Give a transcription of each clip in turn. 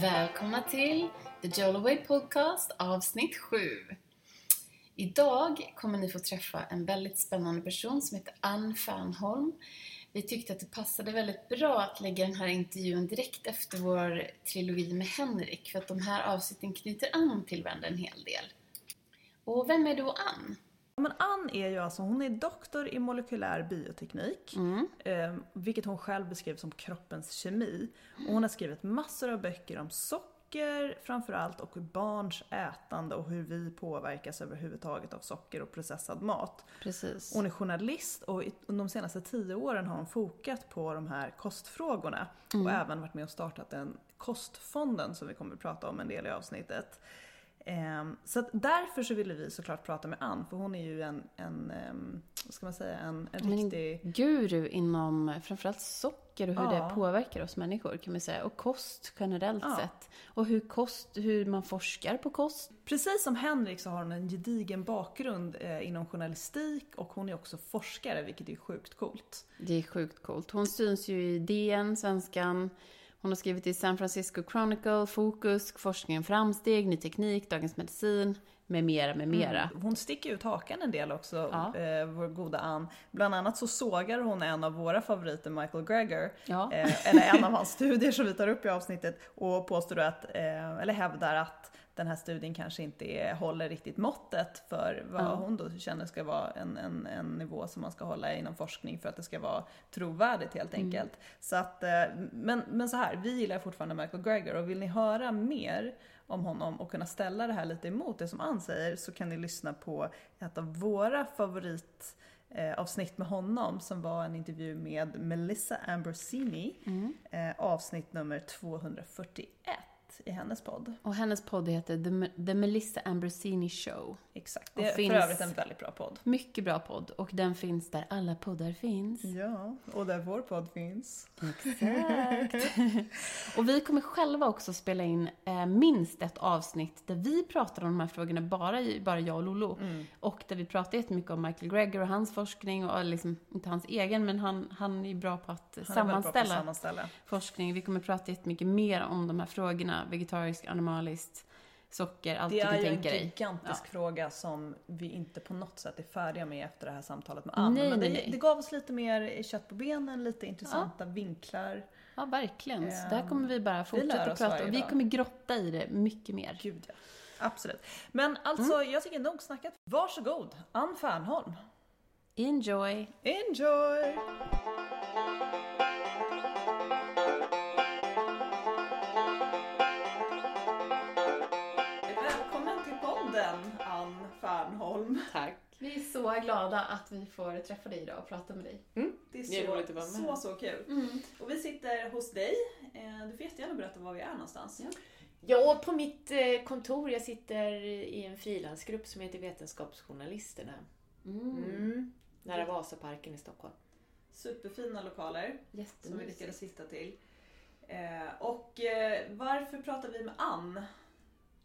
Välkomna till The Jolaway Podcast avsnitt 7. Idag kommer ni få träffa en väldigt spännande person som heter Ann Fernholm. Vi tyckte att det passade väldigt bra att lägga den här intervjun direkt efter vår trilogi med Henrik för att de här avsnitten knyter an till varandra en hel del. Och vem är då Ann? Men Ann är ju alltså, hon är doktor i molekylär bioteknik. Mm. Eh, vilket hon själv beskriver som kroppens kemi. Och hon har skrivit massor av böcker om socker framförallt och barns ätande och hur vi påverkas överhuvudtaget av socker och processad mat. Precis. Hon är journalist och de senaste tio åren har hon fokat på de här kostfrågorna. Och även varit med och startat den kostfonden som vi kommer att prata om en del i avsnittet. Ehm, så att därför så ville vi såklart prata med Ann, för hon är ju en, en ehm, vad ska man säga, en, en riktig... guru inom framförallt socker och hur Ja. det påverkar oss människor kan man säga. Och kost generellt Ja. sett. Och hur, kost, hur man forskar på kost. Precis som Henrik så har hon en gedigen bakgrund eh, inom journalistik och hon är också forskare, vilket är sjukt coolt. Det är sjukt coolt. Hon syns ju i DN, Svenskan. Hon har skrivit i San Francisco Chronicle, Fokus, Forskningen Framsteg, Ny Teknik, Dagens Medicin, med mera, med mera. Hon sticker ut hakan en del också, Ja. eh, vår goda Ann. Bland annat så sågar hon en av våra favoriter, Michael Greger. Ja. Eh, eller en av hans studier som vi tar upp i avsnittet och påstår att, eh, eller hävdar att den här studien kanske inte är, håller riktigt måttet för vad Ja. hon då känner ska vara en, en, en nivå som man ska hålla inom forskning för att det ska vara trovärdigt helt Mm. enkelt. Så att, eh, men, men så här, vi gillar fortfarande Michael Greger och vill ni höra mer om honom och kunna ställa det här lite emot det som Ann säger så kan ni lyssna på ett av våra favorit eh, avsnitt med honom som var en intervju med Melissa Ambrosini. Mm. Eh, avsnitt nummer 241 i hennes podd. Och hennes podd heter The, The Melissa Ambrosini Show. Exakt. Och Det är finns- för övrigt en väldigt bra podd. Mycket bra podd. Och den finns där alla poddar finns. Ja, och där vår podd finns. Exakt. och vi kommer själva också spela in eh, minst ett avsnitt där vi pratar om de här frågorna, bara, bara jag och Lolo. Och där vi pratar jättemycket om Michael Greger och hans forskning, och liksom, inte hans egen, men han, han är bra på att väldigt bra på att sammanställa sammanställa. forskning. Vi kommer prata jättemycket mer om de här frågorna, vegetariskt, animaliskt, socker, allt Det du är kan ju en tänka dig. gigantisk fråga som vi inte på något sätt är färdiga med efter det här samtalet med Ann. Nej, Men det, nej, det gav oss lite mer kött på benen, lite intressanta vinklar. Ja, verkligen. Så Ehm, där kommer vi bara fortsätta oss prata. Och vi kommer grotta i det mycket mer. Gud ja. Absolut. Men alltså, jag tycker nog snackat. Varsågod, Ann Fernholm. Enjoy! Enjoy! Ann Fernholm. Tack. Vi är så glada att vi får träffa dig idag och prata med dig. Det är, Det är så, roligt att vara med. så, så kul. Och vi sitter hos dig. Eh, Du får jättegärna berätta var vi är någonstans. Ja. Ja, på mitt eh, kontor. Jag sitter i en frilansgrupp som heter Vetenskapsjournalisterna. Mm. Nära Vasaparken i Stockholm. Superfina lokaler som vi lyckades hitta till. Eh, och varför pratar vi med Ann?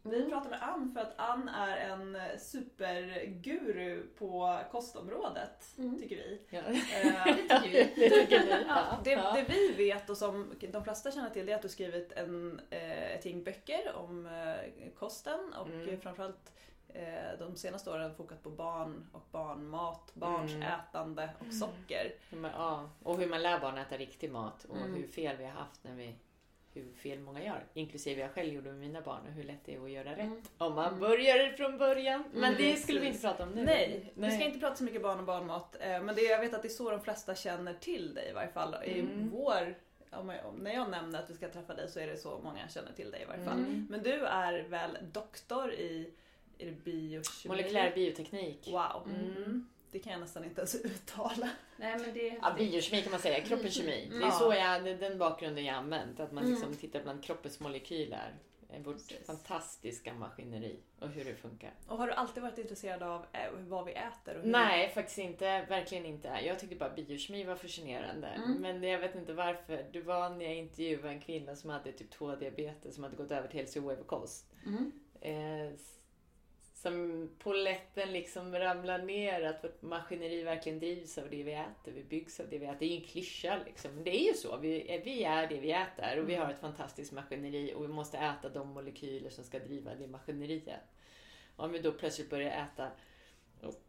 Vi pratar med Ann för att Ann är en superguru på kostområdet, Mm. tycker vi. Ja. Eh, det tycker ni. Ja, det, Ja. det vi vet och som de flesta känner till det är att du skrivit en, eh, ett gäng böcker om eh, kosten och Mm. framförallt eh, de senaste åren fokat på barn och barnmat, barns Mm. ätande och socker. Ja. Och hur man lär barn äta riktig mat och Mm. hur fel vi har haft när vi hur fel många gör. Inklusive jag själv gjorde med mina barn och hur lätt det är att göra rätt. Mm. Om man börjar från början. Men Mm, det skulle vi precis. inte prata om nu. Nej, vi ska inte prata så mycket barn och barnmat. eh, Men det, jag vet att det är så de flesta känner till dig i varje fall. I Mm. vår, när jag nämner att vi ska träffa dig så är det så många känner till dig i varje fall. Mm. Men du är väl doktor i, är det biokemi? Molekylär bioteknik. Wow. Mm. Mm. Det kan jag nästan inte ens uttala. Nej, men det... Ja, biokemi kan man säga, kroppens kemi. Det är så jag, det är den bakgrunden jag använt. Att man Mm. liksom tittar bland kroppens molekyler. eh, Vårt Precis. fantastiska maskineri och hur det funkar. Och har du alltid varit intresserad av eh, vad vi äter? Och hur... Nej, faktiskt inte. Verkligen inte. Jag tyckte bara biokemi var fascinerande. Mm. Men jag vet inte varför. Det var när jag intervjuade en kvinna som hade typ 2 diabetes som hade gått över till hälso och kost. Mm. Eh, som poletten liksom ramlar ner, att vårt maskineri verkligen drivs av det vi äter, vi byggs av det vi äter. Det är ju en klyscha liksom, men det är ju så. Vi, vi är det vi äter och vi har ett fantastiskt maskineri och vi måste äta de molekyler som ska driva det maskineriet. Om vi då plötsligt börjar äta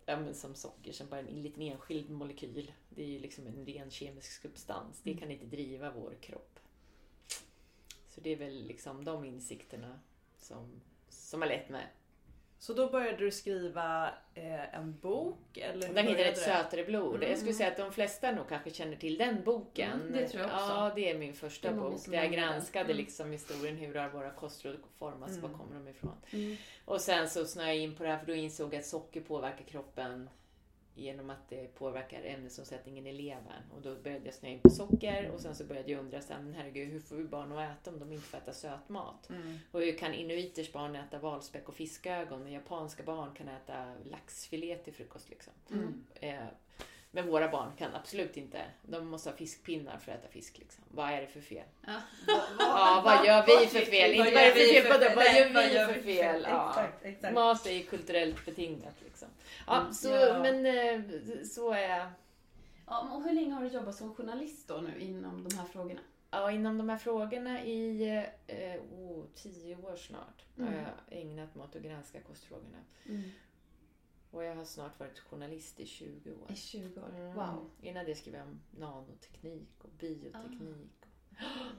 ja, men som socker som bara en liten enskild molekyl. Det är ju liksom en ren kemisk substans. Det kan inte driva vår kropp. Så det är väl liksom de insikterna som, som har lett mig. Så då började du skriva eh, en bok? Eller den heter Ett sötare blod. Mm. Jag skulle säga att de flesta nog kanske känner till den boken. Mm, det tror jag också. Ja, det är min första är bok. Där jag granskade mm. liksom historien. Hur har våra kostråd formats? Var mm. kommer de ifrån? Mm. Och sen så snöade jag in på det här för då insåg jag att socker påverkar kroppen genom att det påverkar ämnesomsättningen i levern. Och då började jag snöa in på socker och sen så började jag undra så här, men herregud, hur får vi barn att äta om de inte får äta sötmat? Mm. Och hur kan inuiters barn äta valspäck och fiskögon? Men japanska barn kan äta laxfilé till frukost liksom. Mm. Eh, men våra barn kan absolut inte. De måste ha fiskpinnar för att äta fisk. Liksom. Vad är det för fel? Ja, vad, ja, vad gör vi för fel? Inte vad är det för fel på Vad gör vi för fel? Ja. Exakt, exakt. Mat är ju kulturellt betingat. Liksom. Ja, mm, så, ja. men eh, så är... Ja, och hur länge har du jobbat som journalist då nu inom de här frågorna? Ja, inom de här frågorna i eh, oh, tio år snart mm. har jag ägnat mig åt att granska kostfrågorna. Mm. Och jag har snart varit journalist i 20 år. I 20 år? Mm. Wow. Innan det skrev jag om nanoteknik och bioteknik. Ah.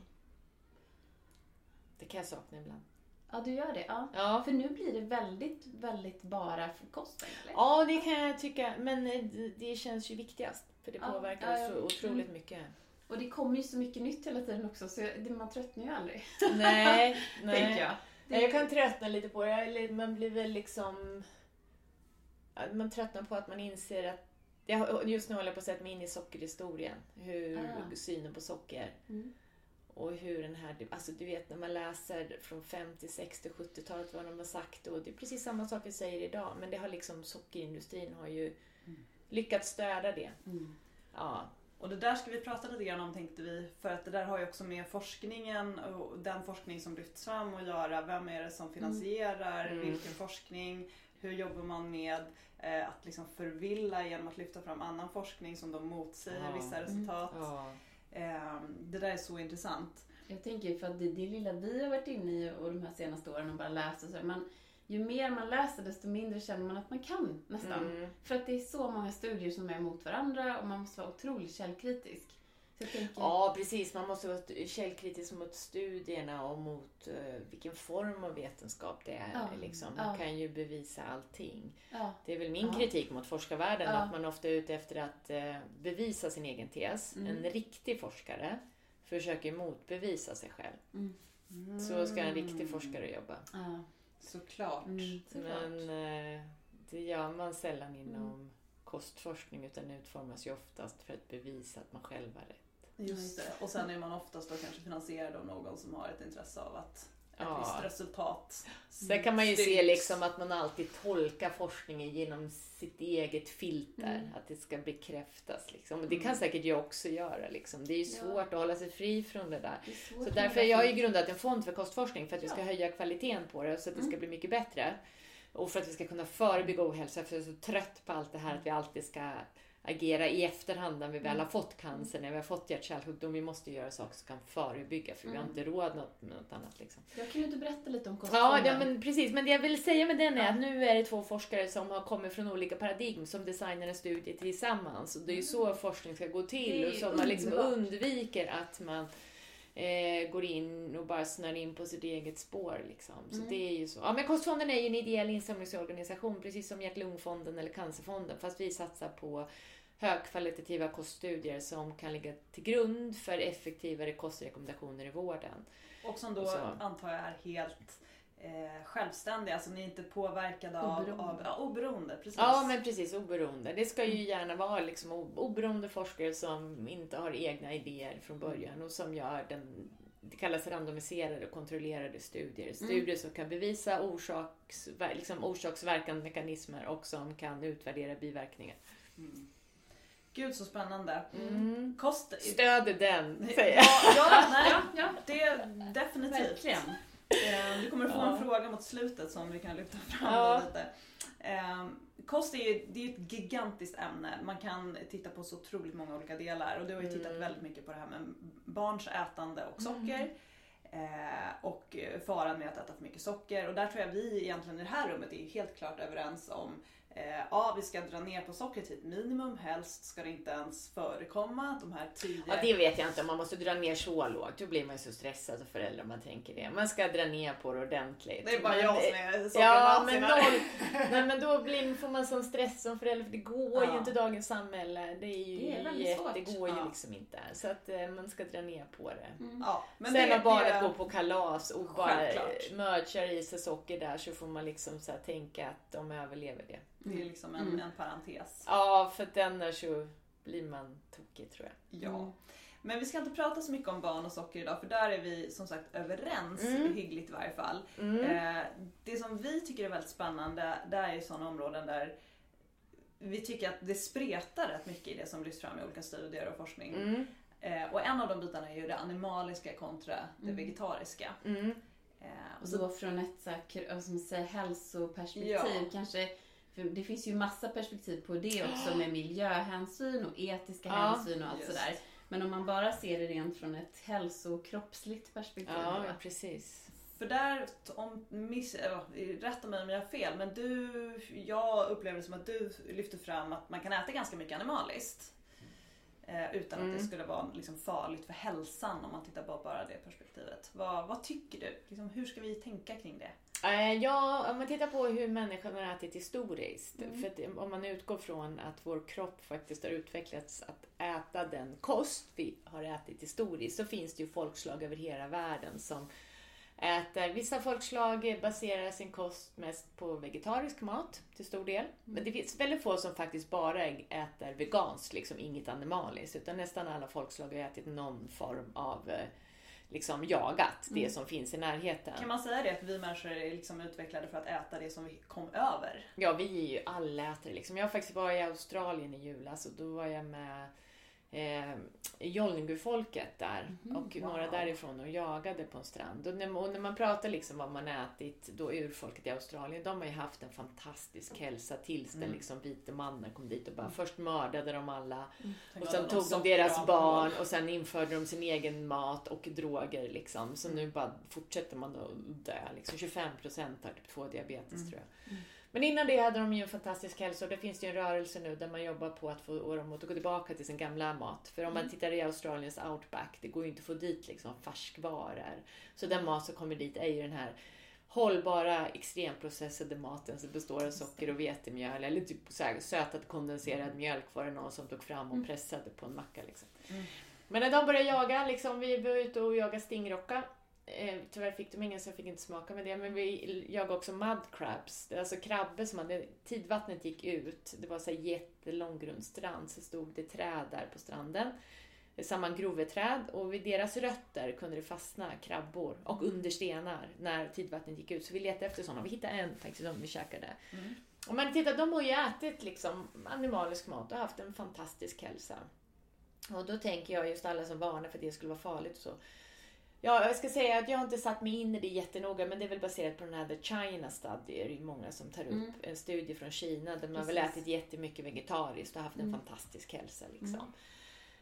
Det kan jag sakna ibland. Ja, du gör det? Ja. ja. För nu blir det väldigt, väldigt bara för kosten, eller? Ja, det kan jag tycka. Men eh, det känns ju viktigast. För det påverkar ja, ja, så otroligt mm. mycket. Och det kommer ju så mycket nytt hela tiden också, så man tröttnar ju aldrig. Nej, nej. Tänker jag. Det... Jag kan tröttna lite på det. Man blir väl liksom man tröttnar på att man inser att jag, just nu håller jag på att sätta mig in i sockerhistorien. Hur ah. synen på socker. Mm. Och hur den här, alltså du vet när man läser från 50, 60, 70-talet vad de har sagt och det är precis samma sak vi säger idag men det har liksom sockerindustrin har ju mm. lyckats stödja det. Mm. Ja. Och det där ska vi prata lite grann om tänkte vi för att det där har ju också med forskningen och den forskning som lyfts fram att göra. Vem är det som finansierar mm. vilken forskning? Hur jobbar man med eh, att liksom förvilla genom att lyfta fram annan forskning som de motsäger ja. vissa resultat. Ja. Eh, det där är så intressant. Jag tänker för att det, det lilla vi har varit inne i och de här senaste åren och bara läst och så. Man, ju mer man läser desto mindre känner man att man kan nästan. Mm. För att det är så många studier som är mot varandra och man måste vara otroligt källkritisk. Tänker... Ja, precis. Man måste vara källkritisk mot studierna och mot uh, vilken form av vetenskap det är. Ja. Liksom. Man ja. kan ju bevisa allting. Ja. Det är väl min kritik mot forskarvärlden, att man ofta är ute efter att uh, bevisa sin egen tes. Mm. En riktig forskare försöker motbevisa sig själv. Mm. Mm. Så ska en riktig forskare jobba. Såklart. Mm, Men uh, det gör man sällan inom mm. kostforskning utan utformas ju oftast för att bevisa att man själv har rätt. Just det. Och sen är man oftast då kanske finansierad av någon som har ett intresse av att ett ja. visst resultat. Sen kan man ju se liksom att man alltid tolkar forskningen genom sitt eget filter. Mm. Att det ska bekräftas. Liksom. Och det kan mm. säkert jag också göra. Liksom. Det är ju svårt ja. att hålla sig fri från det där. Det så därför har jag ju grundat en fond för kostforskning för att vi ska höja kvaliteten på det så att det ska mm. bli mycket bättre. Och för att vi ska kunna förebygga ohälsa. För jag är så trött på allt det här att vi alltid ska agera i efterhand när vi väl har mm. fått cancer, när vi har fått hjärt-kärlsjukdom. Vi måste göra saker som kan förebygga för vi har mm. inte råd med något annat. Liksom. Jag kan ju inte berätta lite om kostfonden? Ja, ja, men precis. Men det jag vill säga med den är att nu är det två forskare som har kommit från olika paradigm som designar en studie tillsammans. Och det är ju så mm. forskning ska gå till och så man liksom undviker att man eh, går in och bara snör in på sitt eget spår. Liksom. Så mm. det är ju så. Ja, men Kostfonden är ju en ideell insamlingsorganisation, precis som Hjärt-Lungfonden eller Cancerfonden, fast vi satsar på högkvalitativa koststudier som kan ligga till grund för effektivare kostrekommendationer i vården. Och som då antar jag är helt eh, självständiga, alltså ni är inte påverkade av oberoende. Av, ja, oberoende precis. Ja men precis, oberoende. Det ska ju mm. gärna vara liksom oberoende forskare som inte har egna idéer från början och som gör den det kallas randomiserade och kontrollerade studier. Mm. Studier mm. som kan bevisa orsaks, liksom orsaksverkande mekanismer och som kan utvärdera biverkningar. Mm. Gud så spännande. Mm. Kost... Stöder den, säger jag. Ja, ja, nej, ja, det definitivt. Verkligen. Eh, du kommer få en fråga mot slutet som vi kan lyfta fram ja. lite. Eh, kost är ju det är ett gigantiskt ämne. Man kan titta på så otroligt många olika delar och du har ju tittat mm. väldigt mycket på det här med barns ätande och socker. Mm. Och faran med att äta för mycket socker. Och där tror jag vi egentligen i det här rummet är helt klart överens om Eh, ja, vi ska dra ner på sockret till ett minimum. Helst ska det inte ens förekomma. De här tio... Ja, det vet jag inte om man måste dra ner så lågt. Då blir man ju så stressad som förälder om man tänker det. Man ska dra ner på det ordentligt. Det är bara men, jag som är Ja, men, noll, nej, men då blir, får man sån stress som förälder. För det går ja. ju inte i dagens samhälle. Det är ju det, är jätte, det går ju ja. liksom inte. Så att eh, man ska dra ner på det. Mm. Ja, men Sen när barnet går på kalas och bara mergar i sig socker där så får man liksom så tänka att de överlever det. Det är mm. liksom en, mm. en parentes. Ja, för den är så blir man tokig tror jag. Ja. Mm. Men vi ska inte prata så mycket om barn och socker idag för där är vi som sagt överens, mm. hyggligt i varje fall. Mm. Eh, det som vi tycker är väldigt spännande, det är sådana områden där vi tycker att det spretar rätt mycket i det som lyfts fram i olika studier och forskning. Mm. Eh, och en av de bitarna är ju det animaliska kontra det mm. vegetariska. Mm. Eh, och då från ett så här, som säger, hälsoperspektiv ja. kanske för det finns ju massa perspektiv på det också med miljöhänsyn och etiska ja, hänsyn och allt just. sådär. Men om man bara ser det rent från ett hälsokroppsligt perspektiv. Ja, ja precis. För där, om miss, rätta mig om jag har fel, men du, jag upplever det som att du lyfter fram att man kan äta ganska mycket animaliskt. Eh, utan mm. att det mm. skulle vara liksom farligt för hälsan om man tittar på bara det perspektivet. Vad, vad tycker du? Liksom, hur ska vi tänka kring det? Eh, ja, om man tittar på hur människan har ätit historiskt. Mm. För att om man utgår från att vår kropp faktiskt har utvecklats att äta den kost vi har ätit historiskt så finns det ju folkslag över hela världen som äter. Vissa folkslag baserar sin kost mest på vegetarisk mat till stor del. Mm. Men det finns väldigt få som faktiskt bara äter veganskt, liksom inget animaliskt. Utan nästan alla folkslag har ätit någon form av eh, liksom jagat det mm. som finns i närheten. Kan man säga det att vi människor är liksom utvecklade för att äta det som vi kom över? Ja, vi är ju allätare liksom. Jag faktiskt var i Australien i julas och då var jag med eh, Jolngu-folket där mm, och wow. några därifrån och jagade på en strand. Och när, och när man pratar liksom vad man ätit, då urfolket i Australien, de har ju haft en fantastisk hälsa tills mm. den liksom vite mannen kom dit och bara mm. först mördade de alla mm. och sen tog de deras barn och sen införde de sin egen mat och droger liksom. Så nu bara fortsätter man att dö. Liksom 25 procent har typ 2 diabetes mm. tror jag. Mm. Men innan det hade de ju en fantastisk hälsa och det finns ju en rörelse nu där man jobbar på att få dem att gå tillbaka till sin gamla mat. För om man mm. tittar i Australiens outback, det går ju inte att få dit liksom färskvaror. Så den mat som kommer dit är ju den här hållbara extremprocessade maten som består av socker och vetemjöl eller typ så här sötad kondenserad mjölk var det någon som tog fram och mm. pressade på en macka. Liksom. Mm. Men när de började jaga, liksom, vi var ute och jagade stingrocka Eh, tyvärr fick de ingen så jag fick inte smaka med det. Men vi jagade också mud crabs. Alltså krabbor som hade, tidvattnet gick ut. Det var så här jättelång grundstrand. Så stod det träd där på stranden. Samma groveträd och vid deras rötter kunde det fastna krabbor och under stenar när tidvattnet gick ut. Så vi letade efter sådana. Vi hittade en faktiskt som vi käkade. Mm. Och man tittar, de har ju ätit liksom animalisk mat och haft en fantastisk hälsa. Och då tänker jag just alla som varnar för att det skulle vara farligt och så. Ja, jag ska säga att jag har inte satt mig in i det jättenoga, men det är väl baserat på den här The China Study. Det är ju många som tar upp mm. en studie från Kina där man Precis. väl ätit jättemycket vegetariskt och haft en mm. fantastisk hälsa. Liksom. Mm.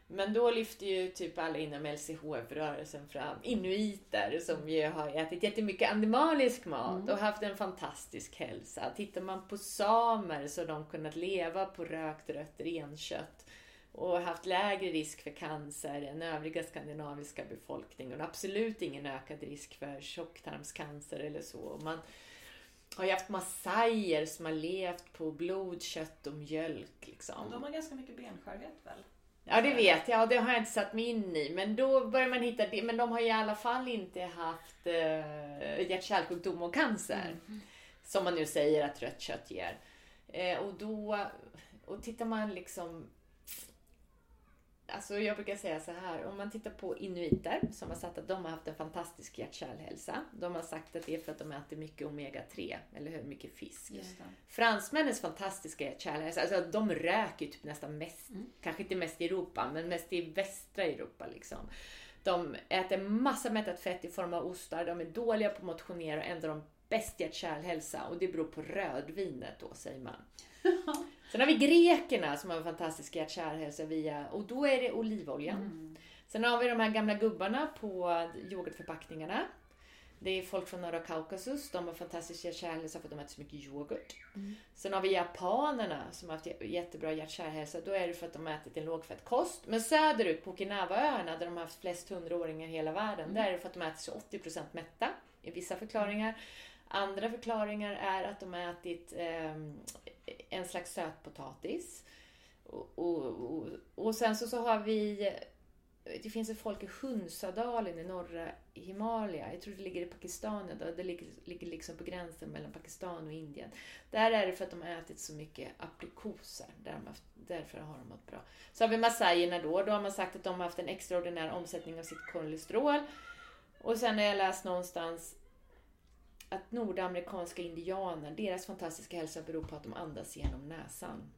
Men då lyfter ju typ alla inom LCHF-rörelsen fram inuiter som ju har ätit jättemycket animalisk mat mm. och haft en fantastisk hälsa. Tittar man på samer så har de kunnat leva på rökt rött renkött och haft lägre risk för cancer än övriga skandinaviska befolkningen och absolut ingen ökad risk för tjocktarmscancer eller så. Man har ju haft massajer som har levt på blod, kött och mjölk. Liksom. De har ganska mycket benskörhet väl? Ja det vet jag det har jag inte satt mig in i. Men då börjar man hitta det. Men de har i alla fall inte haft eh, hjärt-kärlsjukdom och cancer. Mm. Som man nu säger att rött kött ger. Eh, och då, och tittar man liksom Alltså jag brukar säga så här, om man tittar på inuiter som har sagt att de har haft en fantastisk hjärt-kärlhälsa. De har sagt att det är för att de äter mycket omega-3, eller hur? Mycket fisk. Fransmännens fantastiska hjärt-kärlhälsa, alltså de röker typ nästan mest, mm. kanske inte mest i Europa, men mest i västra Europa liksom. De äter massa mättat fett i form av ostar. De är dåliga på att motionera och ändå de bäst hjärt-kärlhälsa. Och det beror på rödvinet då, säger man. Sen har vi grekerna som har en fantastisk hjärt-kärlhälsa via, och då är det olivoljan. Mm. Sen har vi de här gamla gubbarna på yoghurtförpackningarna. Det är folk från norra Kaukasus. De har fantastisk hjärt-kärlhälsa för att de äter så mycket yoghurt. Mm. Sen har vi japanerna som har haft jättebra hjärt-kärlhälsa. Då är det för att de har ätit en lågfettkost. Men söderut på Okinawaöarna där de har haft flest hundraåringar i hela världen. Mm. Där är det för att de äter sig 80% mätta i vissa förklaringar. Andra förklaringar är att de har ätit eh, en slags sötpotatis. Och, och, och, och sen så, så har vi det finns ett folk i Hunsadalen i norra Himalaya. Jag tror det ligger i Pakistan idag. Det ligger, ligger liksom på gränsen mellan Pakistan och Indien. Där är det för att de har ätit så mycket aprikoser. Där haft, därför har de mått bra. Så har vi massajerna då. Då har man sagt att de har haft en extraordinär omsättning av sitt kolesterol. Och sen har jag läst någonstans att nordamerikanska indianer, deras fantastiska hälsa beror på att de andas genom näsan.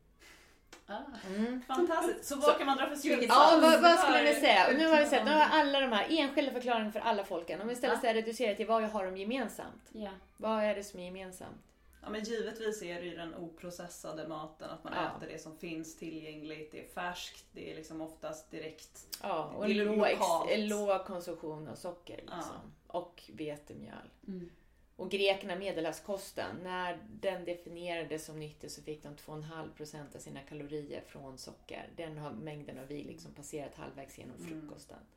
Ah, mm. Fantastiskt. Så vad kan man dra för slutsats? Ja, vad, vad, skulle ni säga? Nu har vi sett, nu har alla de här enskilda förklaringarna för alla folken. Om vi istället ja. reducerar till vad har de gemensamt? Ja. Vad är det som är gemensamt? Ja men givetvis är det ju den oprocessade maten, att man ja. äter det som finns tillgängligt, det är färskt, det är liksom oftast direkt. Ja, och en låg, låg konsumtion av socker liksom. Ja. Och vetemjöl. Mm. Och grekerna, medelhavskosten, när den definierades som nyttig så fick de 2,5% av sina kalorier från socker. Den har, mängden har vi liksom passerat halvvägs genom mm. frukosten. Mm.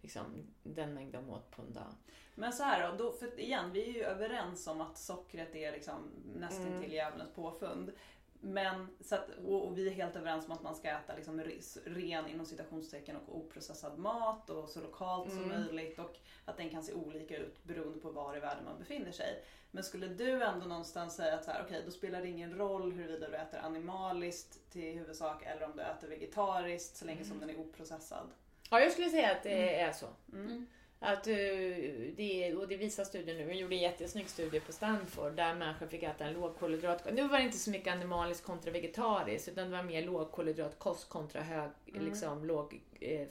Liksom, den mängd de åt på en dag. Men så här då, då, för igen, vi är ju överens om att sockret är liksom nästan mm. till djävulens påfund. Men, så att, och, vi är helt överens om att man ska äta liksom ren inom citationstecken och oprocessad mat och så lokalt mm. som möjligt och att den kan se olika ut beroende på var i världen man befinner sig. Men skulle du ändå någonstans säga att så här, okay, då spelar det ingen roll huruvida du äter animaliskt till huvudsak eller om du äter vegetariskt så länge mm. som den är oprocessad? Ja, jag skulle säga att det mm. är så. Mm. Att, eh, det, och det visar studien nu. Vi gjorde en jättesnygg studie på Stanford där människor fick äta en lågkolhydratkost. Nu var det inte så mycket animaliskt kontra vegetariskt utan det var mer lågkolhydratkost kontra hög, mm. liksom, låg eh.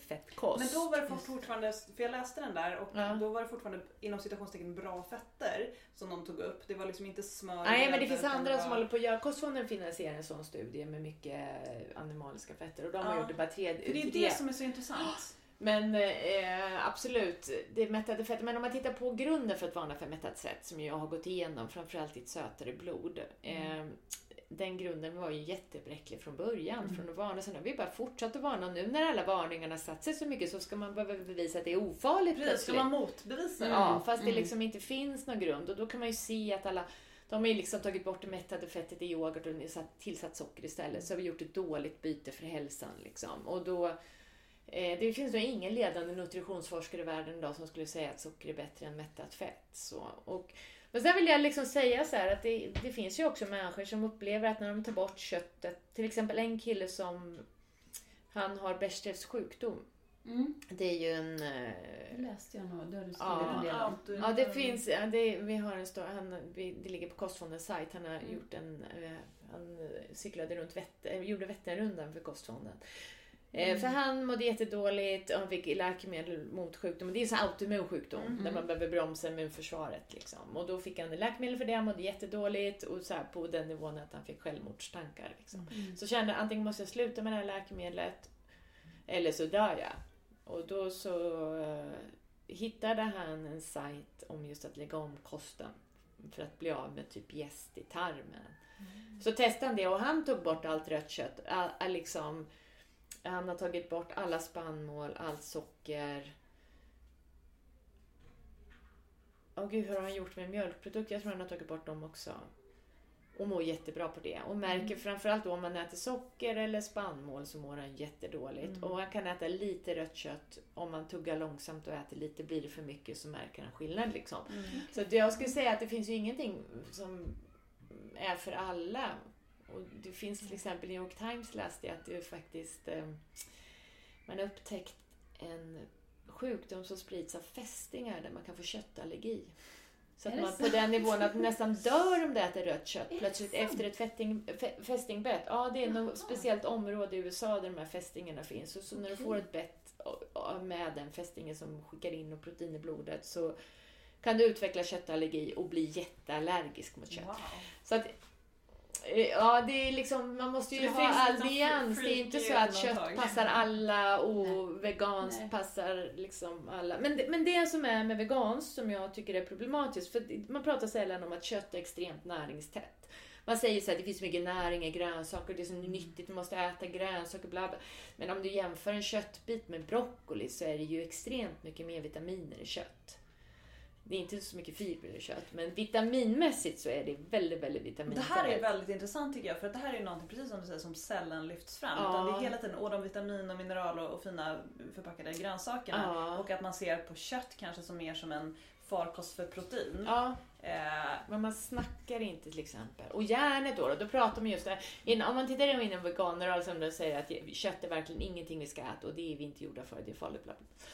Men då var det fortfarande, för jag läste den där och ja. då var det fortfarande inom citationstecken bra fetter som de tog upp. Det var liksom inte smör. Nej men det finns andra var... som håller på att göra, Kostfonden finansierar en sån studie med mycket animaliska fetter och de har gjort det bara tre. För det är det som är så intressant. Men eh, absolut, det mättade fettet. Men om man tittar på grunden för att varna för mättat fett, som jag har gått igenom, framförallt i ett sötare blod. Mm. Eh, den grunden var ju jättebräcklig från början, mm. från att varna. Sen har vi bara fortsatt att varna. Nu när alla varningarna satt sig så mycket så ska man behöva bevisa att det är ofarligt Precis, ska man motbevisa det? Ja, fast det mm. liksom inte finns någon grund. Och då kan man ju se att alla de har ju liksom tagit bort det mättade fettet i yoghurt och tillsatt socker istället. Så har vi gjort ett dåligt byte för hälsan. Liksom. Och då det finns nog ingen ledande nutritionsforskare i världen idag som skulle säga att socker är bättre än mättat fett. Så, och, men sen vill jag liksom säga så att det, det, finns ju också människor som upplever att när de tar bort köttet, till exempel en kille som han har Bechdels sjukdom. Mm. Det är ju en... Eh, det läste jag nog, det har du skrivit ja, en del om. Ja, det finns, det, vi har en stor, han, det ligger på Kostfondens sajt, han har mm. gjort en, eh, han cyklade runt Vättern, gjorde Vätternrundan för Kostfonden. Eh, mm. För han mådde jättedåligt och han fick läkemedel mot sjukdom. Det är en sån autoimmun sjukdom mm. där man behöver bromsa immunförsvaret. Liksom. Och då fick han läkemedel för det, han mådde jättedåligt och så på den nivån att han fick självmordstankar. Liksom. Mm. Så kände han antingen måste jag sluta med det här läkemedlet eller så dör jag. Och då så uh, hittade han en sajt om just att lägga om kosten för att bli av med typ gäst i tarmen. Mm. Så testade han det och han tog bort allt rött kött. All, all liksom, han har tagit bort alla spannmål, allt socker. Åh oh, gud, hur har han gjort med mjölkprodukter? Jag tror han har tagit bort dem också. Och mår jättebra på det. Och märker mm. framförallt om man äter socker eller spannmål så mår han jättedåligt. Mm. Och han kan äta lite rött kött. Om man tuggar långsamt och äter lite, blir det för mycket så märker han skillnad. Liksom. Mm. Så jag skulle säga att det finns ju ingenting som är för alla. Och det finns till exempel i New York Times läste jag att det faktiskt eh, man har upptäckt en sjukdom som sprids av fästingar där man kan få köttallergi. Så att man på den nivån att nästan dör om du äter rött kött plötsligt efter ett fästing, fästingbett. Ja, det är något speciellt område i USA där de här fästingarna finns. Och så när du får ett bett med den fästingen som skickar in och protein i blodet så kan du utveckla köttallergi och bli jätteallergisk mot kött. Wow. Så att ja, det är liksom, man måste ju ha allians. Det är inte så att kött passar alla och Nej. veganskt Nej. passar liksom alla. Men det, men det som är med veganskt som jag tycker är problematiskt, för man pratar sällan om att kött är extremt näringstätt. Man säger så att det finns mycket näring i grönsaker, det är så mm. nyttigt, du måste äta grönsaker, bla bla. Men om du jämför en köttbit med broccoli så är det ju extremt mycket mer vitaminer i kött. Det är inte så mycket fibrer i kött, men vitaminmässigt så är det väldigt, väldigt vitaminrikt. Det här är väldigt intressant tycker jag, för att det här är någonting, precis som du säger, som sällan lyfts fram. Ja. Utan det är hela tiden och de vitamin och mineral och, och fina förpackade grönsakerna. Ja. Och att man ser på kött kanske som mer som en farkost för protein. Ja. Eh. Men man snackar inte till exempel. Och järnet då, då, då pratar man just det. Om man tittar inom veganrörelsen och säger att kött är verkligen ingenting vi ska äta och det är vi inte gjorda för, det är farligt. Bla bla.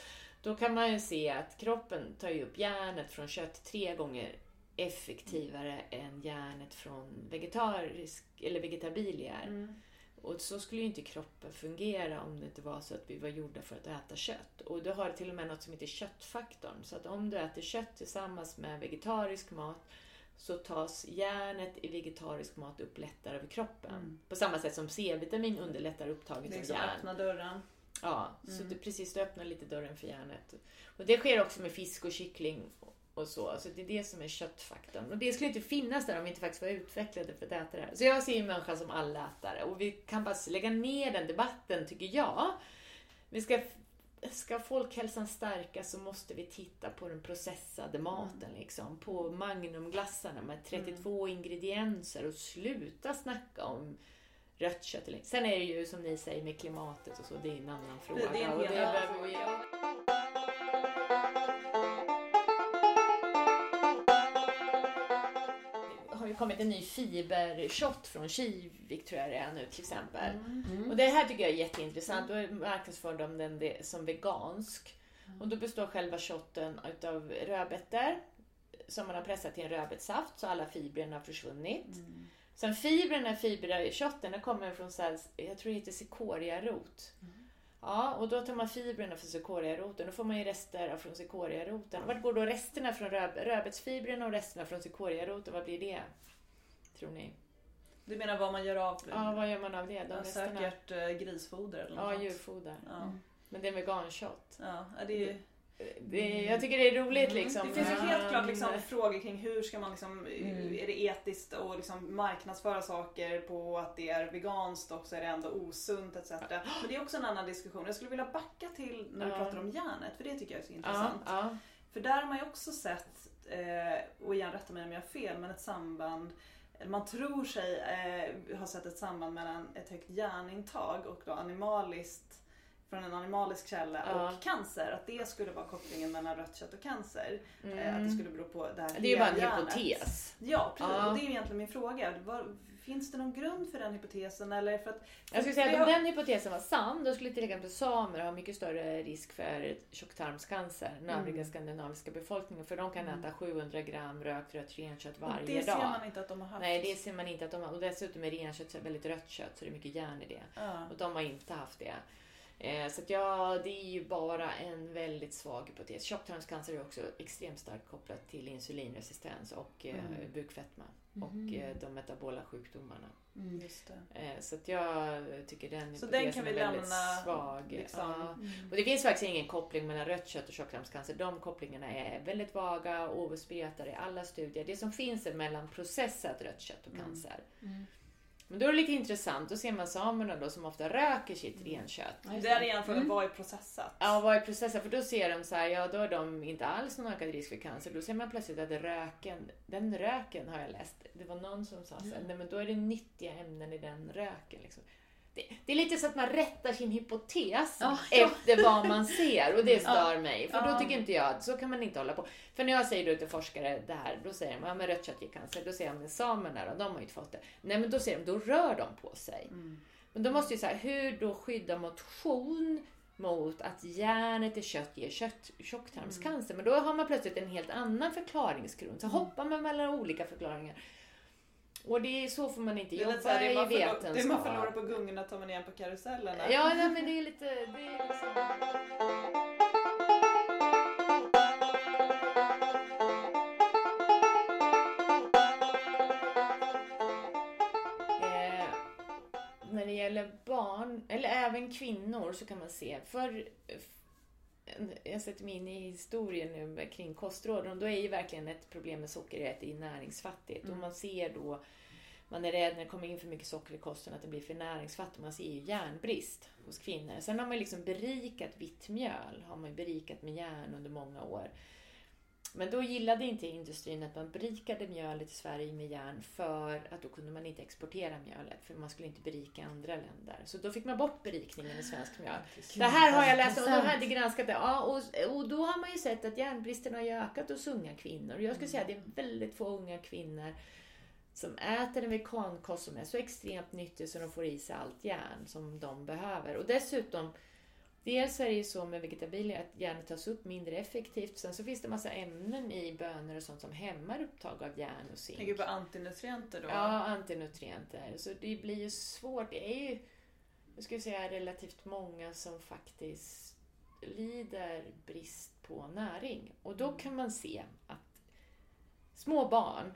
Då kan man ju se att kroppen tar upp järnet från kött tre gånger effektivare än järnet från vegetarisk eller vegetabilier. Mm. Och så skulle ju inte kroppen fungera om det inte var så att vi var gjorda för att äta kött. Och då har till och med något som heter köttfaktorn. Så att om du äter kött tillsammans med vegetarisk mat så tas järnet i vegetarisk mat upp lättare av kroppen. Mm. På samma sätt som C-vitamin underlättar upptaget av järn. Det är som öppna dörren. Ja, mm. så det precis du öppnar lite dörren för järnet. Och det sker också med fisk och kyckling och så. Så det är det som är köttfaktorn. Och det skulle inte finnas där om vi inte faktiskt var utvecklade för att äta det här. Så jag ser ju människan som allätare och vi kan bara lägga ner den debatten, tycker jag. Vi ska, ska folkhälsan stärkas så måste vi titta på den processade maten, mm. liksom. På magnumglassarna med 32 mm. ingredienser och sluta snacka om rött kött. Sen är det ju som ni säger med klimatet och så, det är en annan fråga. Det, det är en och det behöver vi... har ju kommit en ny fibershot från Kivik tror jag det är nu till exempel. Mm. Mm. Och det här tycker jag är jätteintressant. Då marknadsför de den som vegansk. Mm. Och då består själva shotten utav rödbetor som man har pressat till en rödbetssaft så alla fibrerna har försvunnit. Mm. Sen fibrerna, fiberkötten, kommer från så här, jag tror det heter cikoriarot. Mm. Ja, och då tar man fibrerna från cikoriaroten. Då får man ju rester från cikoriaroten. Vart går då resterna från röd, rödbetsfibrerna och resterna från cikoriaroten? Vad blir det? Tror ni? Du menar vad man gör av? Ja, vad gör man av det? De säkert äh, grisfoder eller något Ja, djurfoder. Ja. Mm. Men det är veganshot. Ja, det är det, jag tycker det är roligt mm. liksom. Det finns ju helt klart liksom, frågor kring hur ska man liksom, mm. är det etiskt att liksom marknadsföra saker på att det är veganskt och så är det ändå osunt etc. Men det är också en annan diskussion. Jag skulle vilja backa till när vi ja. pratar om järnet för det tycker jag är så intressant. För där har man ju också sett, eh, och igen rätta mig om jag har fel, men ett samband man tror sig eh, ha sett ett samband mellan ett högt järnintag och då animaliskt från en animalisk källa ja. och cancer. Att det skulle vara kopplingen mellan rött kött och cancer. Mm. Att det mm. skulle bero på det här Det är ju bara en hypotes. Ja, precis. Ja. Och det är egentligen min fråga. Var, finns det någon grund för den hypotesen? Eller för att, jag skulle säga att om den hypotesen var sann, då skulle till exempel samer ha mycket större risk för tjocktarmscancer än mm. övriga skandinaviska befolkningen. För de kan mm. äta 700 gram rökt rött renkött varje dag. det ser man inte att de har haft. Nej, det ser man inte att de har. Och dessutom är renkött väldigt rött kött så det är mycket järn i det. Ja. Och de har inte haft det. Eh, så att ja, det är ju bara en väldigt svag hypotes. Tjocktarmscancer är också extremt starkt kopplat till insulinresistens och eh, mm. bukfetma och mm. de metabola sjukdomarna. Mm, så att jag tycker den hypotesen den kan vi är väldigt lämna, svag. Liksom. Ja. Mm. Och det finns faktiskt ingen koppling mellan rött kött och tjocktarmscancer. De kopplingarna är väldigt vaga och obesprutade i alla studier. Det som finns är mellan processat rött kött och mm. cancer. Mm. Men då är det lite intressant, då ser man samerna då som ofta röker sitt mm. renkött. Det är igen frågan, mm. vad är processat? Ja, vad är processat? För då ser de så här, ja då har de inte alls någon ökad risk för cancer. Då ser man plötsligt att röken, den röken har jag läst, det var någon som sa så här, mm. nej men då är det nyttiga ämnen i den röken. Liksom det, det, är lite så att man rättar sin hypotes oh, efter ja. vad man ser och det stör mig. För då tycker inte jag, så kan man inte hålla på. För när jag säger då till forskare det här, då säger de, ja men rött kött ger cancer. Då säger jag, men samerna då, de har ju inte fått det. Nej men då säger de, då rör de på sig. Mm. Men då måste ju säga, hur då skydda motion mot att järnet i kött ger kött, tjocktarmscancer. Mm. Men då har man plötsligt en helt annan förklaringsgrund. Så mm. hoppar man mellan olika förklaringar. Och det är så får man inte jobba så här, i vetenskap. Det man förlorar på gungorna tar man igen på karusellerna. Ja, nej, men det är lite... Det är liksom... Eh, när det gäller barn, eller även kvinnor, så kan man se. För jag sätter mig in i historien nu kring kostråden och då är ju verkligen ett problem med socker att det är näringsfattigt. Mm. Och man ser då, man är rädd när det kommer in för mycket socker i kosten att det blir för näringsfattigt. Man ser ju järnbrist hos kvinnor. Sen har man liksom berikat vitt mjöl, har man berikat med järn under många år. Men då gillade inte industrin att man berikade mjölet i Sverige med järn för att då kunde man inte exportera mjölet för man skulle inte berika andra länder. Så då fick man bort berikningen i svensk mjöl. Det här har jag läst och de hade granskat det. Ja, och, och då har man ju sett att järnbristen har ökat hos unga kvinnor. Jag skulle säga att det är väldigt få unga kvinnor som äter en vegankost som är så extremt nyttig så de får i sig allt järn som de behöver. Och dessutom Dels är det ju så med vegetabilier att järnet tas upp mindre effektivt. Sen så finns det massa ämnen i bönor och sånt som hämmar upptag av järn och zink. Tänker på antinutrienter då? Ja, antinutrienter. Så det blir ju svårt. Det är ju, jag skulle säga relativt många som faktiskt lider brist på näring. Och då kan man se att små barn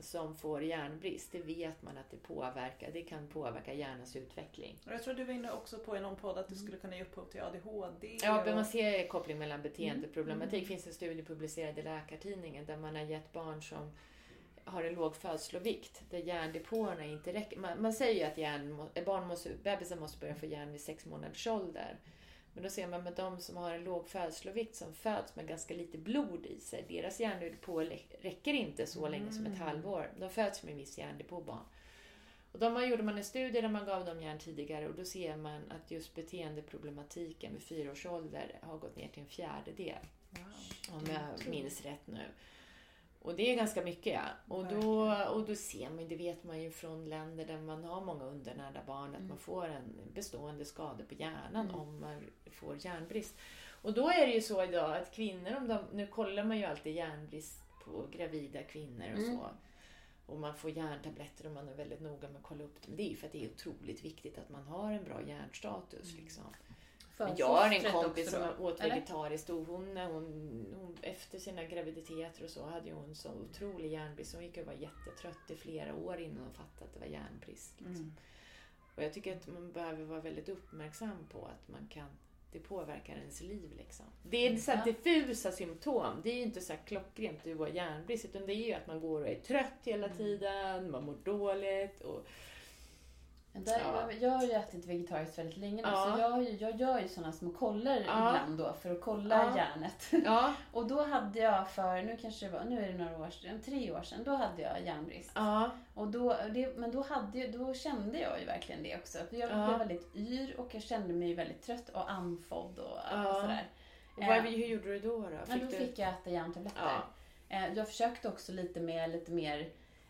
som får järnbrist, det vet man att det påverkar. Det kan påverka hjärnans utveckling. Jag tror du var inne också på i någon podd att det skulle kunna ge upphov till ADHD. Ja, men man ser koppling mellan beteendeproblematik. Mm. Det finns en studie publicerad i Läkartidningen där man har gett barn som har en låg födslovikt, där järndepåerna inte räcker. Man, man säger ju att järn, barn måste, bebisar måste börja få järn vid sex månaders ålder. Men då ser man med de som har en låg födslovikt som föds med ganska lite blod i sig, deras järndepå räcker inte så mm. länge som ett halvår. De föds med en viss järndepå barn. Och då gjorde man en studie där man gav dem järn tidigare och då ser man att just beteendeproblematiken vid fyra års ålder har gått ner till en fjärdedel. Wow. Om jag minns rätt nu. Och det är ganska mycket ja. Och då, och då ser man, det vet man ju från länder där man har många undernärda barn, att mm. man får en bestående skada på hjärnan mm. om man får järnbrist. Och då är det ju så idag att kvinnor, om de, nu kollar man ju alltid järnbrist på gravida kvinnor och mm. så. Och man får järntabletter och man är väldigt noga med att kolla upp det. Men det är ju för att det är otroligt viktigt att man har en bra järnstatus. Liksom. Men jag har en kompis som åt vegetariskt och hon, hon, hon, efter sina graviditeter och så hade hon så otrolig järnbrist. Hon gick och var jättetrött i flera år innan hon fattade att det var järnbrist. Liksom. Mm. Och jag tycker att man behöver vara väldigt uppmärksam på att man kan det påverkar ens liv. Liksom. Det är så här diffusa symptom. Det är ju inte så här klockrent du har järnbrist. Utan det är ju att man går och är trött hela mm. tiden, man mår dåligt. Och där, ja. jag, har ju ätit vegetariskt väldigt länge nu, ja. så jag, jag gör ju sådana små koller ja. ibland då för att kolla järnet. och då hade jag för, nu kanske det var, nu är det några år sedan, tre år sedan, då hade jag järnbrist. Och då, det, men då, hade, då kände jag ju verkligen det också. För jag blev väldigt yr och jag kände mig väldigt trött och andfådd och sådär. Och vad, hur gjorde du då? då? Fick då fick jag äta järntabletter. Eh, jag försökte också lite med lite mer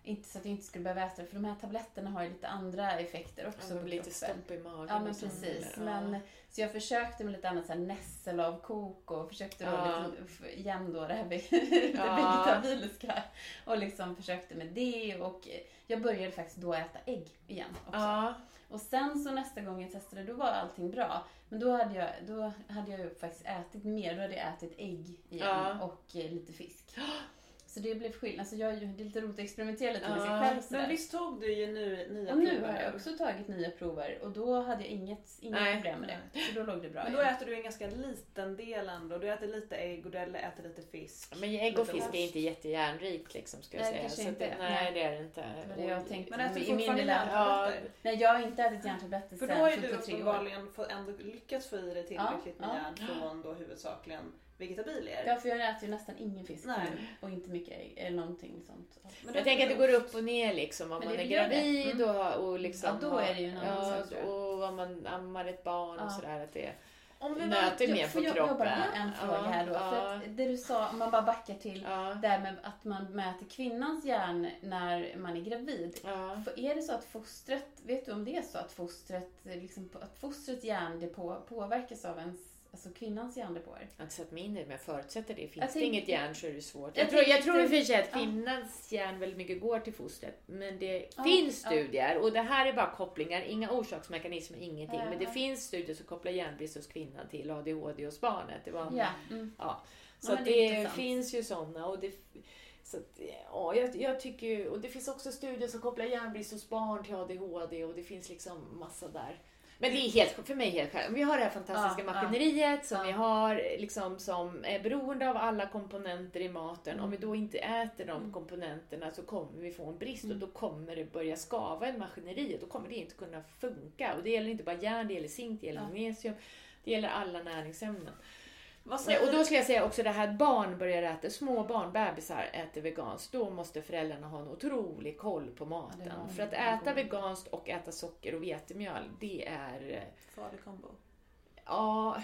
inte så att jag inte skulle behöva äta det, för de här tabletterna har ju lite andra effekter också ja, på lite stopp i magen. Ja, men precis. Men, så jag försökte med lite annat, så här nässelavkok och försökte då ja. lite, igen då det här det ja. vegetabiliska. Och liksom försökte med det och jag började faktiskt då äta ägg igen också. Ja. Och sen så nästa gång jag testade, då var allting bra. Men då hade jag, då hade jag faktiskt ätit mer. Då hade jag ätit ägg igen ja. och eh, lite fisk. Så det blev skillnad. Alltså jag, det är lite roligt att experimentera lite med sig själv. Sådär. Men visst tog du ju nu nya och prover? nu har jag också tagit nya prover och då hade jag inget, inga problem med det. Så då låg det bra Men då igen. äter du en ganska liten del ändå. Du äter lite ägg och du äter lite fisk. Men ägg och fisk är inte jättejärnrikt liksom skulle jag nej, säga. Inte. Det, nej, det är det inte. Det var det jag tänkte. Men äter du fortfarande järntabletter? Ja. Nej, jag har inte ätit järntabletter sen 73 år. För då har ju du uppenbarligen ändå lyckats få i dig tillräckligt ja, med järn från då huvudsakligen vegetabilier. Ja, för jag äter ju nästan ingen fisk Nej. och inte mycket ägg eller någonting sånt. Men jag tänker att det går upp och ner liksom om man är gravid mm. och, och liksom... Ja, då är det ju en annan ja, sak Och om man ammar ett barn ja. och sådär. Att det om vi nöter mer på jag, kroppen. Jag bara en fråga här då. Ja. För det du sa, om man bara backar till ja. det här med att man mäter kvinnans järn när man är gravid. Ja. För är det så att fostret, vet du om det är så att fostret, liksom, att fostrets järndepå påverkas av ens alltså kvinnans järndepåer. Jag har inte satt mig in i det, men jag förutsätter det. Finns det inget järn så är det svårt. Jag Jag, tror, jag tror i och för sig att Ja. kvinnans järn väldigt mycket går till fostret. Men det Ja, finns ja. studier, och det här är bara kopplingar, inga orsaksmekanismer, ingenting. Ja, Men det ja. finns studier som kopplar järnbrist hos kvinnan till ADHD hos barnet. Det var Ja. Mm. Ja, så Ja, det det, finns ju sådana. Och det, så att, ja, jag, jag tycker och det finns också studier som kopplar järnbrist hos barn till ADHD och det finns liksom massa där. Men det är helt, för mig helt självklart. Vi har det här fantastiska Ja, maskineriet som Ja. vi har liksom som är beroende av alla komponenter i maten. Om vi då inte äter de Mm. komponenterna så kommer vi få en brist Mm. och då kommer det börja skava i maskineriet. Då kommer det inte kunna funka. Och det gäller inte bara järn, det gäller zink, det gäller Ja. magnesium. Det gäller alla näringsämnen. Nej, och då skulle jag säga också det här att barn börjar äta, små barn, bebisar äter veganskt. Då måste föräldrarna ha en otrolig koll på maten. Ja, För att äta veganskt och äta socker och vetemjöl, det är... eh, farlig kombo? Ja,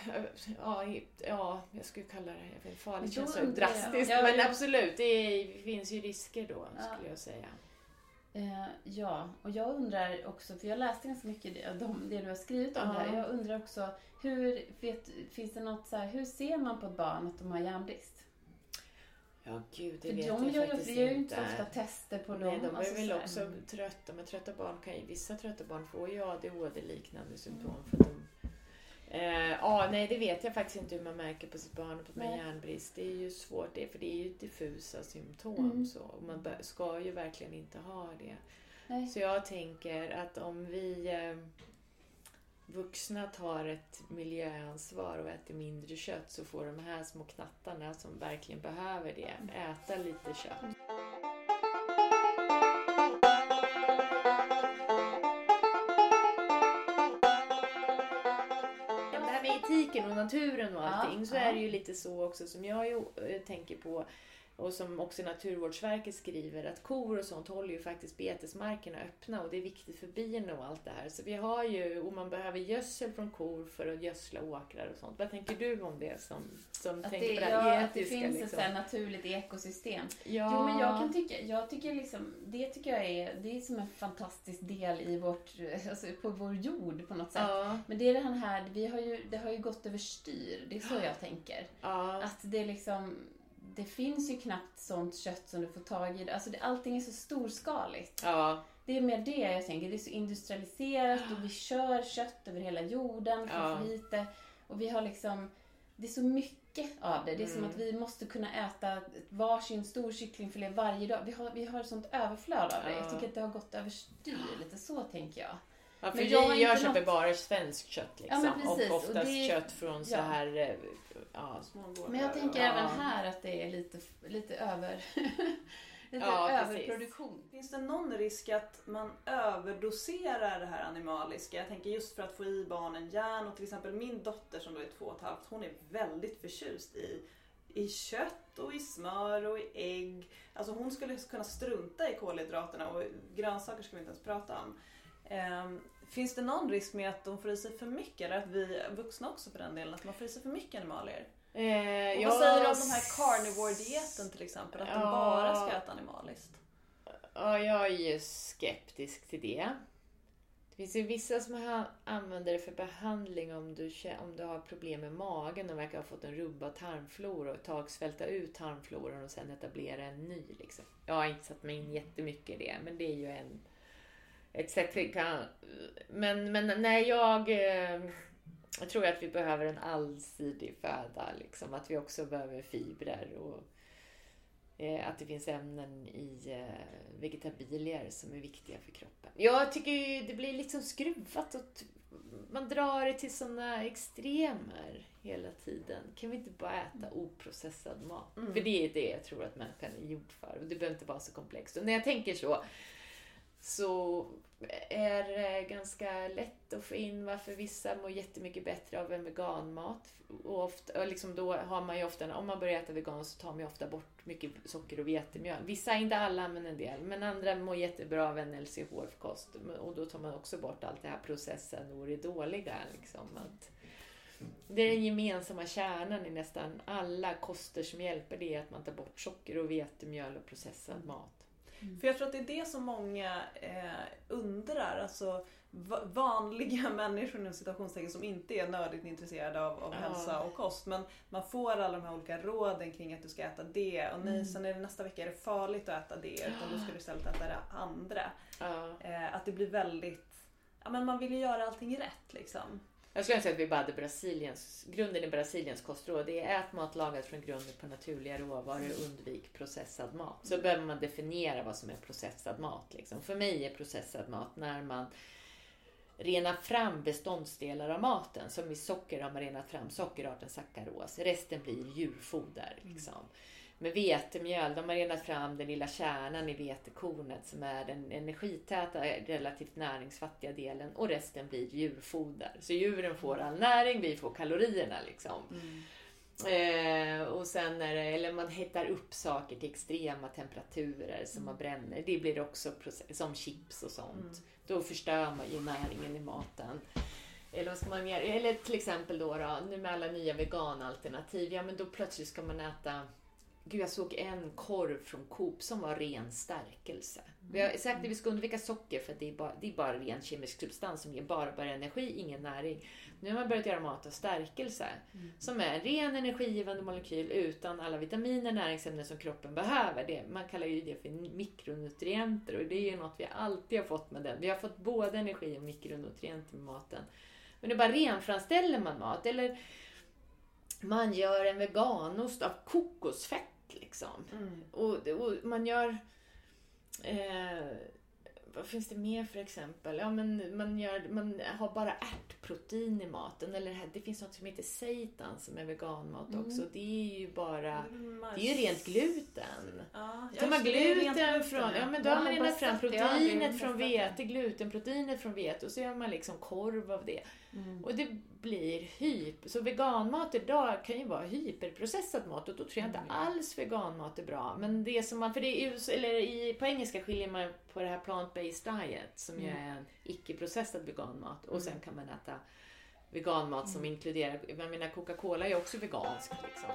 ja, ja, jag skulle kalla det vet, farligt. Känns så drastiskt. Ja, men absolut, det finns ju risker då, skulle jag säga. Eh, ja, och jag undrar också, för jag läste ganska mycket det, de, det du har skrivit om Ja. det här. Jag undrar också, hur, vet, finns det något så här, hur ser man på ett barn att de har järnbrist? Ja, gud, det För vet de jag gör ju, faktiskt vi gör ju inte inte. så ofta tester på dem. Nej, de är alltså väl så här. också trötta, men trötta barn kan ju, vissa trötta barn får ju ADHD-liknande symptom. För att de, eh, ja, nej det vet jag faktiskt inte hur man märker på sitt barn och på med Nej. järnbrist. Det är ju svårt det, för det är ju diffusa symptom. Mm. Så, och man ska ju verkligen inte ha det. Nej. Så jag tänker att om vi eh, vuxna tar ett miljöansvar och äter mindre kött så får de här små knattarna som verkligen behöver det äta lite kött. Det här med etiken och naturen och allting så är det ju lite så också som jag eh, tänker på och som också Naturvårdsverket skriver att kor och sånt håller ju faktiskt betesmarkerna öppna och det är viktigt för bina och allt det här. Så vi har ju, och man behöver gödsel från kor för att gödsla åkrar och sånt. Vad tänker du om det som, som Att tänker det, på det ja, här att det etiska? finns ett liksom? här naturligt ekosystem. Ja. Jo, men jag kan tycka, jag tycker liksom, det tycker jag är, det är som en fantastisk del i vårt, alltså på vår jord på något sätt. Ja, Men det är den här, vi har ju, det har ju gått överstyr, det är så jag tänker. ja, Att det är liksom, det finns ju knappt sånt kött som du får tag i. Alltså det, allting är så storskaligt. ja, Det är mer det jag tänker. Det är så industrialiserat och vi kör kött över hela jorden för att Ja. få hit det. Och vi har liksom, det är så mycket av det. Det är som Mm. att vi måste kunna äta varsin stor kycklingfilé varje dag. Vi har, vi har sånt överflöd av det. Ja. Jag tycker att det har gått överstyr lite så tänker jag. Ja för Men jag jag inte köper något- bara svenskt kött liksom. Ja, precis, och och oftast det- kött från så här eh, ja, smågårdar. Men jag tänker ja. även här att det är lite, lite över... lite Ja, precis. överproduktion. Finns det någon risk att man överdoserar det här animaliska? Jag tänker just för att få i barnen järn och till exempel min dotter som då är två och ett halvt, hon är väldigt förtjust i, i kött och i smör och i ägg. Alltså hon skulle kunna strunta i kolhydraterna och grönsaker ska vi inte ens prata om. Ehm, finns det någon risk med att de får i sig för mycket? Eller att vi vuxna också för den delen, att man får i sig för mycket animalier? Eh, Och jag- vad säger du om den här carnivore-dieten till exempel? Att de Ja. bara ska äta animaliskt? Ja, jag är ju skeptisk till det. Det finns ju vissa som använder det för behandling om du, om du har problem med magen och verkar ha fått en rubbad tarmflora och ett tag svälta ut tarmfloran och sen etablera en ny. Liksom. Jag har inte satt mig in jättemycket i det, men det är ju en, kan... Men, men nej, jag, eh, jag tror att vi behöver en allsidig föda. Liksom. Att vi också behöver fibrer och eh, att det finns ämnen i eh, vegetabilier som är viktiga för kroppen. Jag tycker det blir liksom skruvat och man drar det till sådana extremer hela tiden. Kan vi inte bara äta oprocessad mat? Mm. För det är det jag tror att människan är gjord för. Och det behöver inte vara så komplext. Och när jag tänker så så är det ganska lätt att få in varför vissa mår jättemycket bättre av en veganmat. Och ofta, och liksom då har man ju ofta, om man börjar äta vegan så tar man ju ofta bort mycket socker och vetemjöl. Vissa, inte alla, men en del. Men andra mår jättebra av en LCHF-kost. Och då tar man också bort allt det här processen och det dåliga. Liksom. Att det är den gemensamma kärnan i nästan alla koster som hjälper det är att man tar bort socker och vetemjöl och processad mat. Mm. För jag tror att det är det som många eh, undrar. Alltså, vanliga människor inom citationstecken som inte är nördigt intresserade av, av ja. hälsa och kost. Men man får alla de här olika råden kring att du ska äta det och nej, mm. sen är det nästa vecka är det farligt att äta det utan då ska du istället äta det andra. Ja. Eh, att det blir väldigt, ja men man vill ju göra allting rätt liksom. Jag skulle säga att vi bara hade Brasiliens, grunden i Brasiliens kostråd. Det är ät mat lagad från grunden på naturliga råvaror undvik processad mat. Så behöver man definiera vad som är processad mat. Liksom. För mig är processad mat när man rena fram beståndsdelar av maten. Som i socker har man renat fram sockerarten sackaros. Resten blir djurfoder. Liksom. Med vetemjöl, de har renat fram den lilla kärnan i vetekornet som är den energitäta, relativt näringsfattiga delen och resten blir djurfoder. Så djuren får all näring, vi får kalorierna liksom. Mm. Eh, och sen är det, eller man hettar upp saker till extrema temperaturer som mm. man bränner. Det blir också process, som chips och sånt. Mm. Då förstör man ju näringen i maten. Eller vad ska man göra? Eller till exempel då, då nu med alla nya veganalternativ. Ja men då plötsligt ska man äta Gud, jag såg en korv från Coop som var ren stärkelse. Vi har sagt att vi ska undvika socker för det är, bara, det är bara ren kemisk substans som ger bara, bara energi, ingen näring. Nu har man börjat göra mat av stärkelse mm. som är en ren energigivande molekyl utan alla vitaminer, näringsämnen som kroppen behöver. Det, man kallar ju det för mikronutrienter och det är ju något vi alltid har fått med den. Vi har fått både energi och mikronutrienter med maten. Men det är bara renframställer man mat eller man gör en veganost av kokosfett liksom. Mm. Och, och, man gör eh, vad finns det mer för exempel? Ja, men man, gör, man har bara ärtprotein i maten. Eller det finns något som heter seitan som är veganmat mm. också. Det är ju bara, det är ju rent gluten. Ja, Tar man gluten från, ja men då har man renat fram proteinet från vete, glutenproteinet från vete och så gör man liksom korv av det. Mm. Och det blir hyper. Så veganmat idag kan ju vara hyperprocessad mat och då tror jag inte mm. alls veganmat är bra. Men det som man, för det är, eller i, på engelska skiljer man på det här plant-based diet som mm. ju är en icke-processad veganmat och sen mm. kan man äta veganmat som mm. inkluderar, jag menar Coca-Cola är också vegansk. Liksom.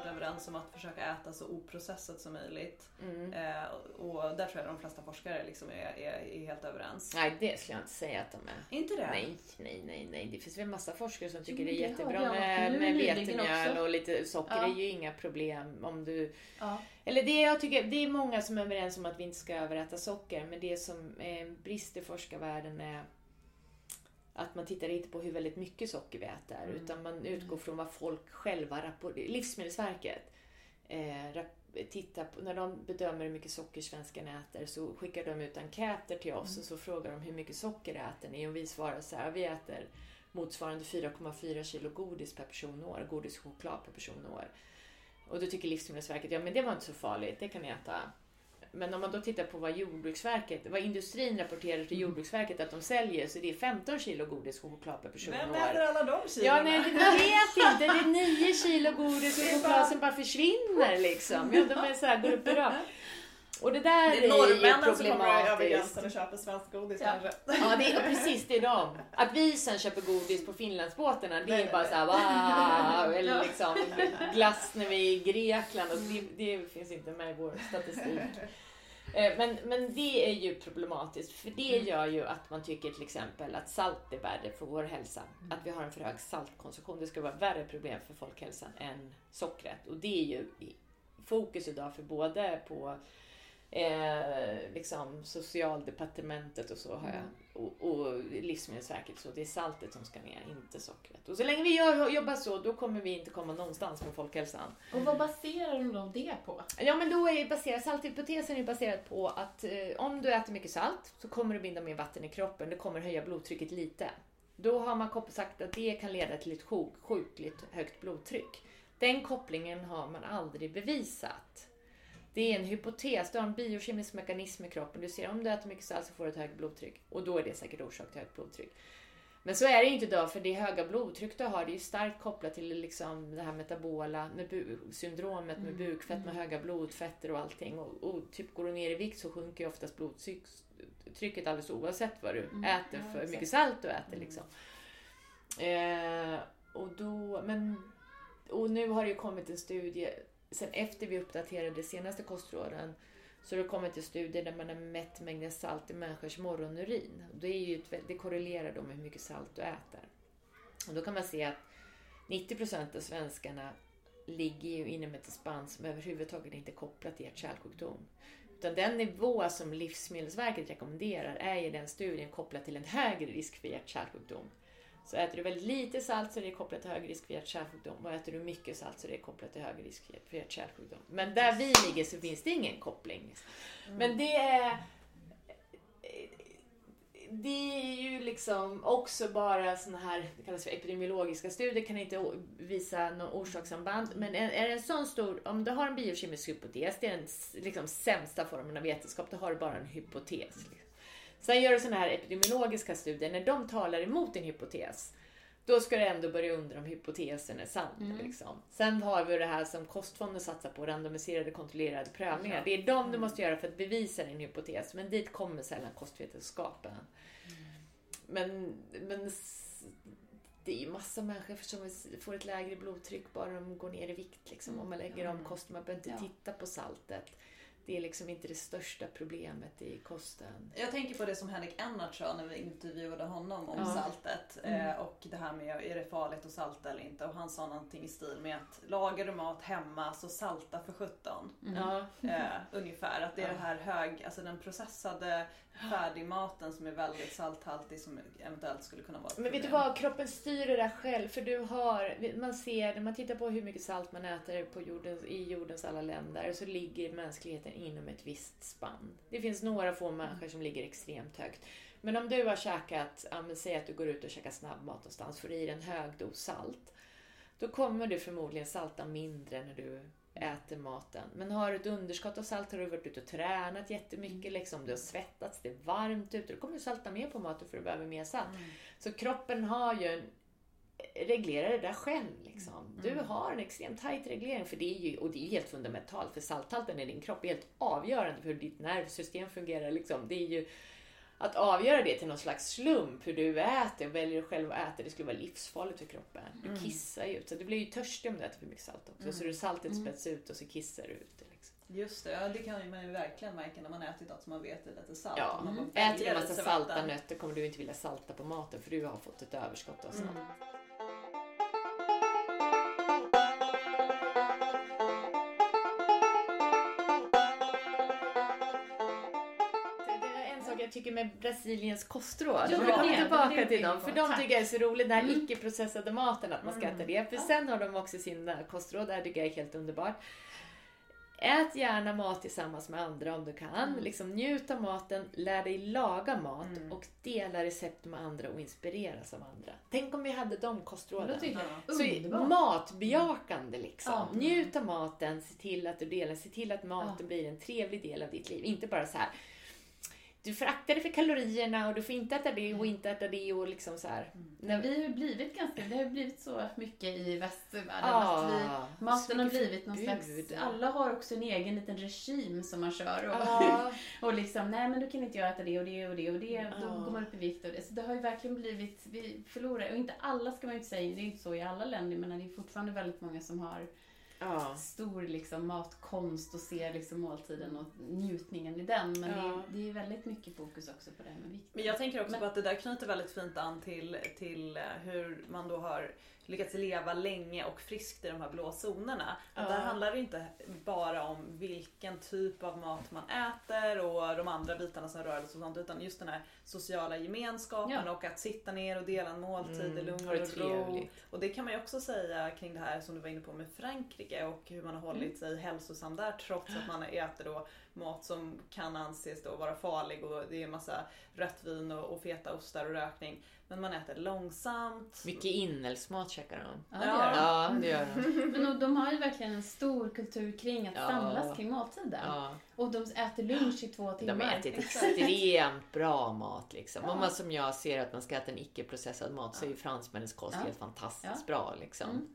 Överens om att försöka äta så oprocessat som möjligt. Mm. Eh, och där tror jag de flesta forskare liksom är, är, är, helt överens. Nej, det skulle jag inte säga att de är. Inte det? Nej, nej, nej. nej. Det finns väl massa forskare som tycker jo, det är jättebra med, med vetemjöl och lite socker. Ja. Det är ju inga problem om du... Ja. Eller det jag tycker, det är många som är överens om att vi inte ska överäta socker. Men det som är en brist i forskarvärlden är att man tittar inte på hur väldigt mycket socker vi äter mm. utan man utgår från vad folk själva rapporterar. Livsmedelsverket eh, tittar på, när de bedömer hur mycket socker svenskarna äter så skickar de ut enkäter till oss mm. och så frågar de hur mycket socker äter ni och vi svarar så här, vi äter motsvarande 4,4 kilo godis per person och år, godis och choklad per person och år. Och då tycker Livsmedelsverket, ja men det var inte så farligt, det kan ni äta. Men om man då tittar på vad Jordbruksverket, vad industrin rapporterar till mm. Jordbruksverket att de säljer så det är 15 kilo godis och choklad per person Vem äter alla de kilona? Ja, nej, man vet inte. Det är 9 kilo godis och choklad som bara försvinner liksom. Ja, de är så här, går upp i rad. Och det där det är, är norrmännen som kommer över gränsen och köper svensk godis ja. kanske. Ja, det är, precis det är de. Att vi sen köper godis på Finlandsbåtarna, det är bara såhär wow! Eller liksom glass när vi är i Grekland. Och det, det finns inte med i vår statistik. Eh, men, men det är ju problematiskt för det mm. gör ju att man tycker till exempel att salt är värre för vår hälsa. Mm. Att vi har en för hög saltkonsumtion. Det ska vara värre problem för folkhälsan än sockret. Och det är ju fokus idag för både på eh, liksom socialdepartementet och så har jag, mm. och, och Livsmedelsverket. Så det är saltet som ska ner, inte sockret. Och så länge vi gör, jobbar så, då kommer vi inte komma någonstans med folkhälsan. Och vad baserar de då det på? Ja, men då är baserat, salthypotesen är baserad på att eh, om du äter mycket salt så kommer du binda mer vatten i kroppen. Det kommer höja blodtrycket lite. Då har man sagt att det kan leda till ett sjukligt högt blodtryck. Den kopplingen har man aldrig bevisat. Det är en hypotes, du har en biokemisk mekanism i kroppen. Du ser om du äter mycket salt så får du ett högt blodtryck. Och då är det säkert orsak till högt blodtryck. Men så är det inte idag, för det höga blodtryck du har det är ju starkt kopplat till liksom det här metabola med syndromet med mm. bukfett med mm. höga blodfetter och allting. Och, och, typ går du ner i vikt så sjunker ju oftast blodtrycket alldeles oavsett vad du mm. äter, för mycket salt du äter. Liksom. Eh, och då, men, och nu har det ju kommit en studie, sen efter vi uppdaterade de senaste kostråden, så har det kommit till studier där man har mätt mängden salt i människors morgonurin. Det, är ju ett, det korrelerar då med hur mycket salt du äter. Och då kan man se att 90% av svenskarna ligger ju inom ett spann som överhuvudtaget inte är kopplat till hjärt-kärlsjukdom. Utan den nivå som Livsmedelsverket rekommenderar är i den studien kopplat till en högre risk för hjärt-kärlsjukdom. Så äter du väldigt lite salt så är det kopplat till hög risk för hjärt-kärlsjukdom och äter du mycket salt så är det kopplat till hög risk för hjärt-kärlsjukdom. Men där vi ligger så finns det ingen koppling. Mm. Men det är det är ju liksom också bara såna här, det kallas för epidemiologiska studier, kan inte visa något orsakssamband. Men är, det en sån stor, om du har en biokemisk hypotes, det är den liksom sämsta formen av vetenskap, då har du bara en hypotes. Sen gör du såna här epidemiologiska studier, när de talar emot din hypotes, då ska du ändå börja undra om hypotesen är sann. Mm. Liksom. Sen har vi det här som kostfonden satsar på, randomiserade kontrollerade prövningar. Ja. Det är de du måste göra för att bevisa din hypotes, men dit kommer sällan kostvetenskapen. Men, men det är ju massa människor som får ett lägre blodtryck bara de går ner i vikt. Liksom, om man lägger om kosten. Man behöver inte ja. titta på saltet. Det är liksom inte det största problemet i kosten. Jag tänker på det som Henrik Ennart sa när vi intervjuade honom om ja. saltet. Mm. Eh, och det här med är det farligt att salta eller inte. Och han sa någonting i stil med att lagar du mat hemma så salta för 17. Mm. Eh, ungefär. Att det är ja. det här hög, alltså den processade färdigmaten som är väldigt salthaltig som eventuellt skulle kunna vara ett Men vet du vad, kroppen styr det där själv. För du har, man ser, när man tittar på hur mycket salt man äter på jorden, i jordens alla länder så ligger mänskligheten inom ett visst spann. Det finns några få människor som ligger extremt högt. Men om du har käkat, ja, säg att du går ut och käkar snabbmat någonstans, får i dig en hög dos salt. Då kommer du förmodligen salta mindre när du äter maten. Men har du ett underskott av salt, har du varit ute och tränat jättemycket, mm. liksom, du har svettats, det är varmt ute, då kommer du salta mer på maten för du behöver mer salt. Mm. Så kroppen har ju en reglerar det där själv. Liksom. Mm. Du har en extremt tajt reglering för det är ju, och det är helt fundamentalt för salthalten i din kropp är helt avgörande för hur ditt nervsystem fungerar. Liksom. Det är ju att avgöra det till någon slags slump, hur du äter och väljer själv att äta, det skulle vara livsfarligt för kroppen. Du mm. kissar ju ut, så du blir ju törstig om du äter för mycket salt också. Mm. Så du saltet mm. späds ut och så kissar du ut det. Liksom. Just det, ja, det kan man ju verkligen märka när man ätit något som man vet är lite salt. Ja, mm. äter du en massa salta nötter kommer du inte vilja salta på maten för du har fått ett överskott av salt. Mm. Tycker med Brasiliens kostråd. Ja, vi kommer tillbaka till dem. För de tycker jag är så roligt, den här mm. icke-processade maten, att man ska äta det. För sen har de också sin kostråd, det här tycker jag är helt underbart. Ät gärna mat tillsammans med andra om du kan. Mm. Liksom, njut av maten, lär dig laga mat mm. och dela recept med andra och inspireras av andra. Tänk om vi hade de kostråden. Så matbejakande liksom. Mm. Njut av maten, se till att du delar, se till att maten blir en trevlig del av ditt liv. Inte bara så här du får akta dig för kalorierna och du får inte äta det och inte äta det och liksom så här. Mm. När vi har blivit ganska, det har blivit så mycket i västvärlden ah, att vi, maten har blivit någon slags, alla har också en egen liten regim som man kör och, ah. och liksom, nej men du kan inte jag äta det och det och det och det, ah. då går man upp i vikt och det. Så det har ju verkligen blivit, vi förlorar, och inte alla ska man ju inte säga, det är inte så i alla länder, men det är fortfarande väldigt många som har ja. stor liksom, matkonst och ser liksom, måltiden och njutningen i den. Men ja. det, är, det är väldigt mycket fokus också på det här med vikt. Men jag tänker också men... på att det där knyter väldigt fint an till, till eh, hur man då har lyckats leva länge och friskt i de här blå zonerna. Ja. Där handlar det inte bara om vilken typ av mat man äter och de andra bitarna som rör sig och sånt utan just den här sociala gemenskapen ja. och att sitta ner och dela en måltid mm. i lugn och ro. Och det kan man ju också säga kring det här som du var inne på med Frankrike och hur man har hållit mm. sig hälsosam där trots att man äter då mat som kan anses då vara farlig och det är en massa rött vin och, och feta ostar och rökning. Men man äter långsamt. Mycket inälvsmat käkar de. Ja, ja, ja det gör de. Men de har ju verkligen en stor kultur kring att ja. samlas kring måltiden. Ja. Och de äter lunch i två timmar. De äter extremt bra mat liksom. Ja. Om man som jag ser att man ska äta en icke-processad mat så är ju fransmännens kost helt fantastiskt bra liksom. Mm.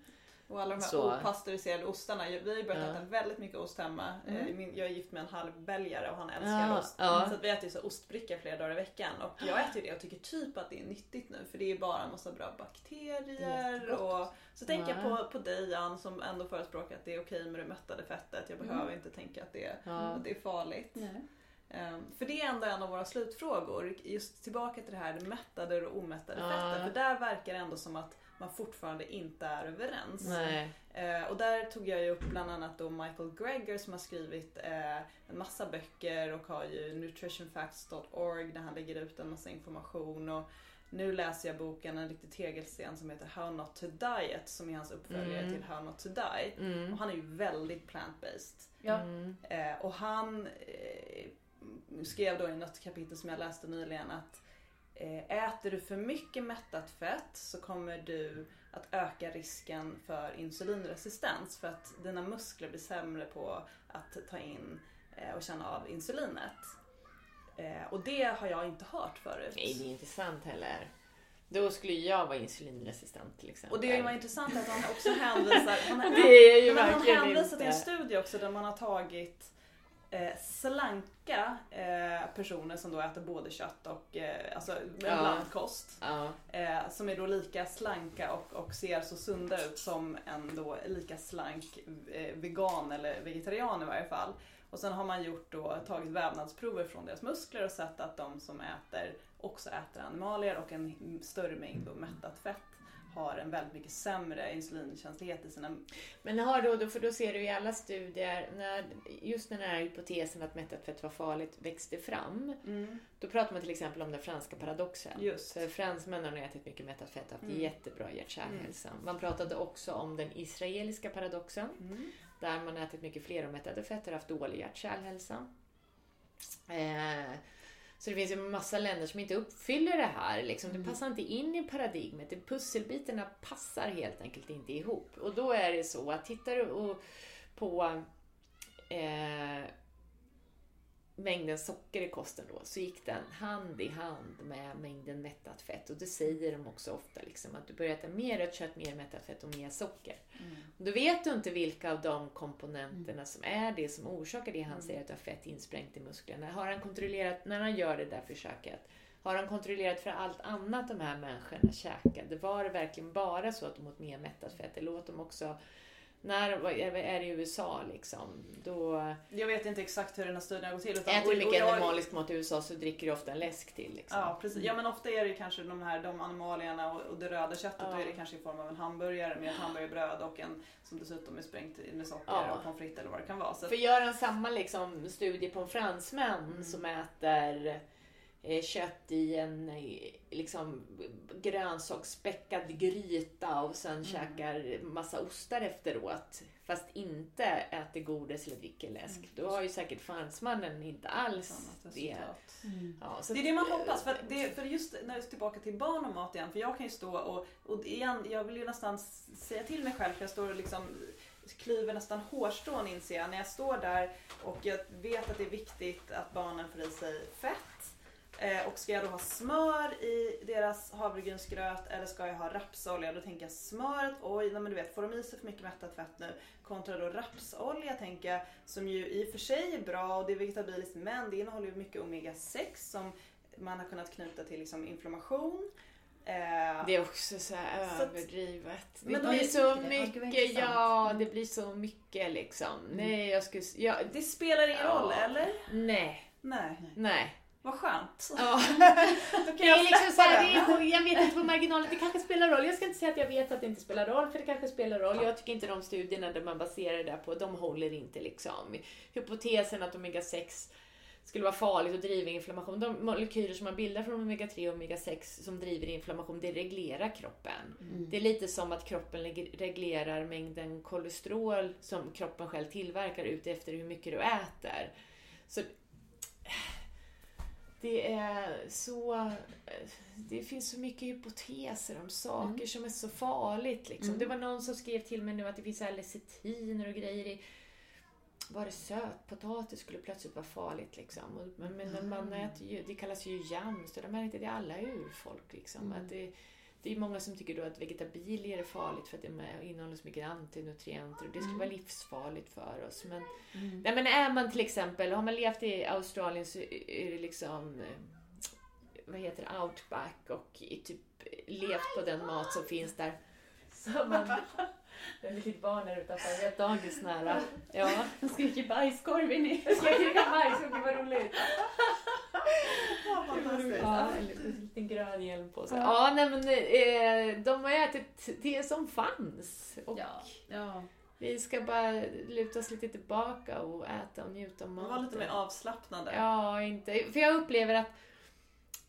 Och alla de här så. opastöriserade ostarna. Vi har ju börjat ja. äta väldigt mycket ost hemma. Mm. Jag är gift med en halvbelgare och han älskar ja. ost. Ja. Så att vi äter ju så ostbricka flera dagar i veckan. Och jag äter ju det och tycker typ att det är nyttigt nu. För det är bara en massa bra bakterier. Och, så tänker jag på, på dig Jan som ändå förespråkar att det är okej med det mättade fettet. Jag behöver mm. inte tänka att det, att det är farligt. Nej. Um, för det är ändå en av våra slutfrågor. Just tillbaka till det här det mättade och omättade ja. fettet. För där verkar det ändå som att man fortfarande inte är överens. Uh, och där tog jag ju upp bland annat då Michael Greger som har skrivit uh, en massa böcker och har ju nutritionfacts.org där han lägger ut en massa information. Och nu läser jag boken, en riktig tegelsten som heter How Not To Diet som är hans uppföljare mm. till How Not To Die. Mm. Och han är ju väldigt plant-based. Ja. Uh, och han skrev då i något kapitel som jag läste nyligen att eh, äter du för mycket mättat fett så kommer du att öka risken för insulinresistens för att dina muskler blir sämre på att ta in eh, och känna av insulinet. Eh, och det har jag inte hört förut. Nej, det är inte sant heller. Då skulle jag vara insulinresistent till exempel. Och det var intressant att han också hänvisar, han, det är ju han, han hänvisar till en studie också där man har tagit eh, slanka eh, personer som då äter både kött och eh, alltså en ja. blandkost. Ja. Eh, som är då lika slanka och, och ser så sunda ut som en då lika slank eh, vegan eller vegetarian i varje fall. Och sen har man gjort då, tagit vävnadsprover från deras muskler och sett att de som äter också äter animalier och en större mängd mättat fett har en väldigt mycket sämre insulinkänslighet i sina... Men har då, för då ser du i alla studier, när, just när den här hypotesen att mättat fett var farligt växte fram, mm. då pratar man till exempel om den franska paradoxen. Just. För fransmännen har ätit mycket mättat fett och haft mm. jättebra hjärt-kärlhälsa. Mm. Man pratade också om den israeliska paradoxen, mm. där man ätit mycket fleromättade fetter och haft dålig hjärt-kärlhälsa. Eh, så det finns ju massa länder som inte uppfyller det här. Liksom. Det mm. passar inte in i paradigmet. Pusselbitarna passar helt enkelt inte ihop. Och då är det så att tittar du på eh, mängden socker i kosten då, så gick den hand i hand med mängden mättat fett. Och det säger de också ofta, liksom, att du börjar äta mer rött kött, mer mättat fett och mer socker. Mm. Då vet du inte vilka av de komponenterna mm. som är det som orsakar det han mm. säger att du har fett insprängt i musklerna. Har han kontrollerat, när han gör det där försöket, har han kontrollerat för allt annat de här människorna käkade? Var det verkligen bara så att de åt mer mättat fett? Eller åt de också när är det i USA liksom? Då... Jag vet inte exakt hur den här studien går till. Utan, Äter du mycket animalisk mat i USA så dricker du ofta en läsk till. Liksom. Ja precis. Ja men ofta är det kanske de här de animalierna och, och det röda köttet. Ja. Då är det kanske i form av en hamburgare med ett hamburgerbröd och en som dessutom är sprängt med socker ja. och pommes frites eller vad det kan vara. Så För gör en samma liksom, studie på en fransmän mm. som äter kött i en eh, liksom, grönsaksspäckad gryta och sen mm. käkar massa ostar efteråt. Fast inte äter godis eller dricker läsk. Mm. Då har ju säkert fransmannen inte alls det. Mm. Ja, det är det man hoppas. För, det, för just när jag är tillbaka till barn och mat igen. För jag kan ju stå och, och igen, jag vill ju nästan säga till mig själv för jag står och liksom klyver nästan hårstrån inser jag. När jag står där och jag vet att det är viktigt att barnen får i sig fett Eh, och ska jag då ha smör i deras havregrynsgröt eller ska jag ha rapsolja? Då tänker jag smöret, oj, men du vet, får de i sig för mycket mättat fett nu? Kontra då rapsolja tänker jag, som ju i och för sig är bra och det är vegetabiliskt men det innehåller ju mycket omega-6 som man har kunnat knyta till liksom inflammation. Eh, det är också så överdrivet. Det blir så mycket, mycket ja det blir så mycket liksom. Mm. Nej, jag skulle... Ja, det spelar ingen ja. roll, eller? Nej. Nej. Nej. Vad skönt. Ja. Då kan jag liksom så här, Jag vet inte på marginalen, det kanske spelar roll. Jag ska inte säga att jag vet att det inte spelar roll, för det kanske spelar roll. Jag tycker inte de studierna där man baserar det där på, de håller inte liksom. Hypotesen att omega-6 skulle vara farligt och driva inflammation. De molekyler som man bildar från omega-3 och omega-6 som driver inflammation, det reglerar kroppen. Mm. Det är lite som att kroppen reglerar mängden kolesterol som kroppen själv tillverkar ut efter hur mycket du äter. Så det är så... Det finns så mycket hypoteser om saker mm. som är så farligt. Liksom. Mm. Det var någon som skrev till mig nu att det finns lecitiner och grejer i... Var det sötpotatis skulle plötsligt vara farligt liksom. Men, men mm. man äter ju, det kallas ju jams, det märkte det alla urfolk liksom. Mm. Att det, det är många som tycker då att vegetabilier är farligt för att det innehåller så mycket antinutrienter och det skulle mm. vara livsfarligt för oss. Men, mm. nej, men är man till exempel, har man levt i Australien så är det liksom eh, vad heter det, outback och typ levt på den mat som finns där. Så man, det är ett litet barn här utanför, vi har dagis nära. Ja. Han skriker bajskorv in i... Skriker bajskorv, vad roligt. Ja, en liten grön hjälm på sig. Ja, nej men eh, de har ätit det som fanns. Och ja. Ja. Vi ska bara luta oss lite tillbaka och äta och njuta av maten. Var lite mer avslappnade. Ja, inte. För jag upplever att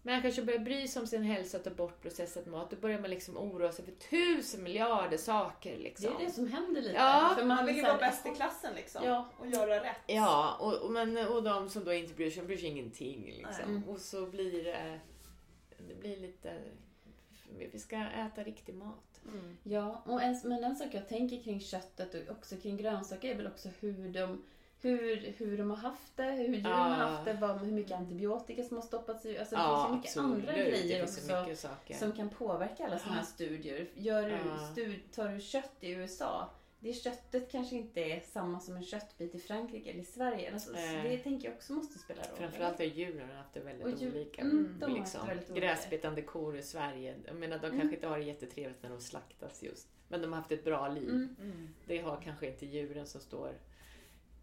man kanske börjar bry sig om sin hälsa och ta bort processad mat. Då börjar man liksom oroa sig för tusen miljarder saker. Liksom. Det är det som händer lite. Ja. För man vill ju vara bäst i klassen liksom. Ja. Och göra rätt. Ja, och, och, men, och de som då inte bryr sig, de bryr sig ingenting. Liksom. Mm. Och så blir det, det blir lite... Vi ska äta riktig mat. Mm. Ja, och en, men en sak jag tänker kring köttet och också kring grönsaker är väl också hur de hur, hur de har haft det, hur djuren har haft det, vad, hur mycket antibiotika som har stoppats i. Alltså, det finns så mycket andra grejer också som kan påverka alla sådana här studier. Gör ja. stud, tar du kött i USA, det köttet kanske inte är samma som en köttbit i Frankrike eller i Sverige. Alltså, äh. Det tänker jag också måste spela roll. Framförallt har djuren haft det väldigt djur, olika. Mm, de liksom, väldigt gräsbetande kor i Sverige, jag menar de mm. kanske inte har det jättetrevligt när de slaktas just. Men de har haft ett bra liv. Mm. Det har kanske inte djuren som står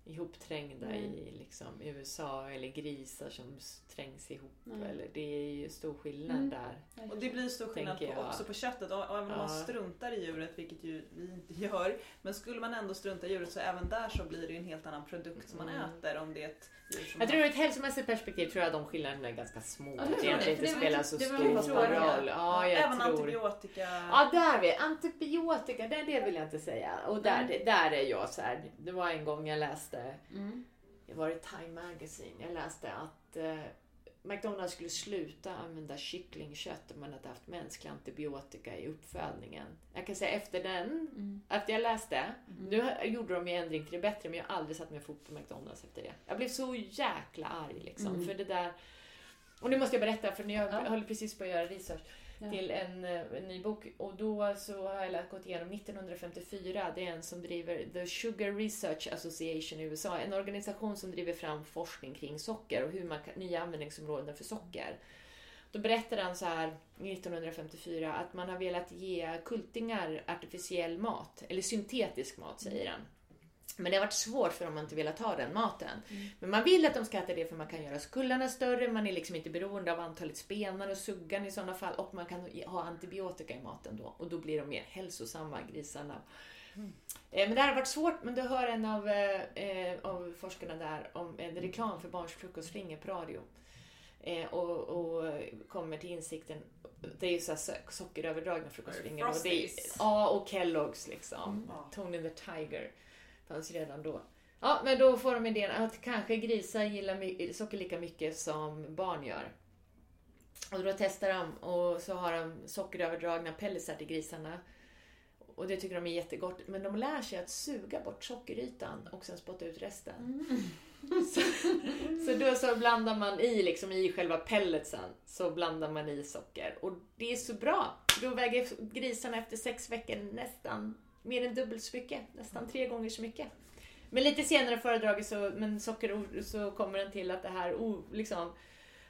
ihopträngda mm. i liksom, USA eller grisar som trängs ihop. Mm. Eller, det är ju stor skillnad mm. där. Och det blir stor skillnad på, också på köttet. Och, och även om ja. man struntar i djuret, vilket ju vi inte gör. Men skulle man ändå strunta i djuret så även där så blir det ju en helt annan produkt som man mm. äter. Om det är ett djur som jag tror ur ett hälsomässigt perspektiv tror jag de skillnaderna är ganska små. Ja, det, det inte spelar så stor roll. Ja, jag även tror. antibiotika. Ja, där vi Antibiotika, det, det vill jag inte säga. Och där, mm. där är jag så här. Det var en gång jag läste, mm. det var i Time Magazine, jag läste att eh, McDonalds skulle sluta använda kycklingkött om man hade haft mänsklig antibiotika i uppfödningen. Jag kan säga efter den, mm. efter jag läste, mm. nu gjorde de ju ändring till det bättre men jag har aldrig satt mig fot på McDonalds efter det. Jag blev så jäkla arg liksom. Mm. För det där, och nu måste jag berätta för när jag ja. höll precis på att göra research ja. till en, eh, en, ny bok. Och då så har jag gått igenom 1954. Det är en som driver The Sugar Research Association i USA. En organisation som driver fram forskning kring socker och hur man kan, nya användningsområden för socker. Då berättar han så här 1954 att man har velat ge kultingar artificiell mat, eller syntetisk mat säger han. Men det har varit svårt för dem att inte velat ha den maten. Mm. Men man vill att de ska äta det för man kan göra skullarna större, man är liksom inte beroende av antalet spenar och suggan i sådana fall och man kan ha antibiotika i maten då och då blir de mer hälsosamma, grisarna. Mm. Eh, men det här har varit svårt, men då hör en av, eh, av forskarna där om en reklam för barns frukostflingor på radio. Eh, och, och kommer till insikten, det är ju så sockeröverdragna frukostflingor. Och ja, och Kellogg's liksom. Mm. Tony the Tiger fanns redan då. Ja, men då får de idén att kanske grisar gillar socker lika mycket som barn gör. Och då testar de och så har de sockeröverdragna pelletsar till grisarna. Och det tycker de är jättegott. Men de lär sig att suga bort sockerytan och sen spotta ut resten. Mm. Så, så, då så blandar man i, liksom i själva pelletsen, så blandar man i socker. Och det är så bra. Då väger grisarna efter sex veckor nästan mer än dubbelt så mycket, nästan tre gånger så mycket. Men lite senare föredraget så, men socker, så kommer den till att det här, oh, liksom,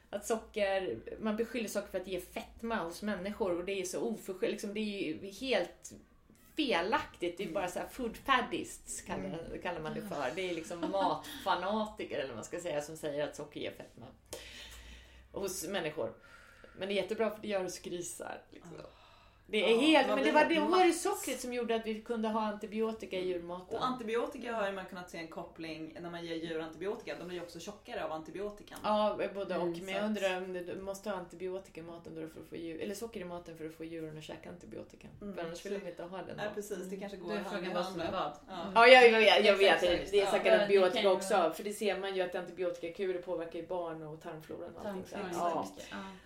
att socker, man beskyller socker för att ge fetma hos människor och det är så oförskämt, liksom, det är ju helt felaktigt. Det är bara så här food faddists kallar, mm. kallar man det för. Det är liksom matfanatiker eller vad man ska säga som säger att socker ger fetma hos människor. Men det är jättebra för det gör oss grisar. Liksom. Det är ja, helt, men det var, det var det sockret som gjorde att vi kunde ha antibiotika i djurmaten. Och antibiotika har man kunnat se en koppling, när man ger djur antibiotika, de blir ju också tjockare av antibiotikan. Ja, både och. Mm, men jag undrar om du måste ha antibiotika i maten då för att få djur, eller socker i maten för att få djuren att käka antibiotika. Mm, för annars vill de inte ha den. Ja, precis. Det kanske går Du frågar vad som är vad. Ja, ja jag, jag, jag, jag vet. Det, det är säkert ja, antibiotika också. För det ser man ju att antibiotikakurer påverkar ju barn och tarmfloran och allting. Ja.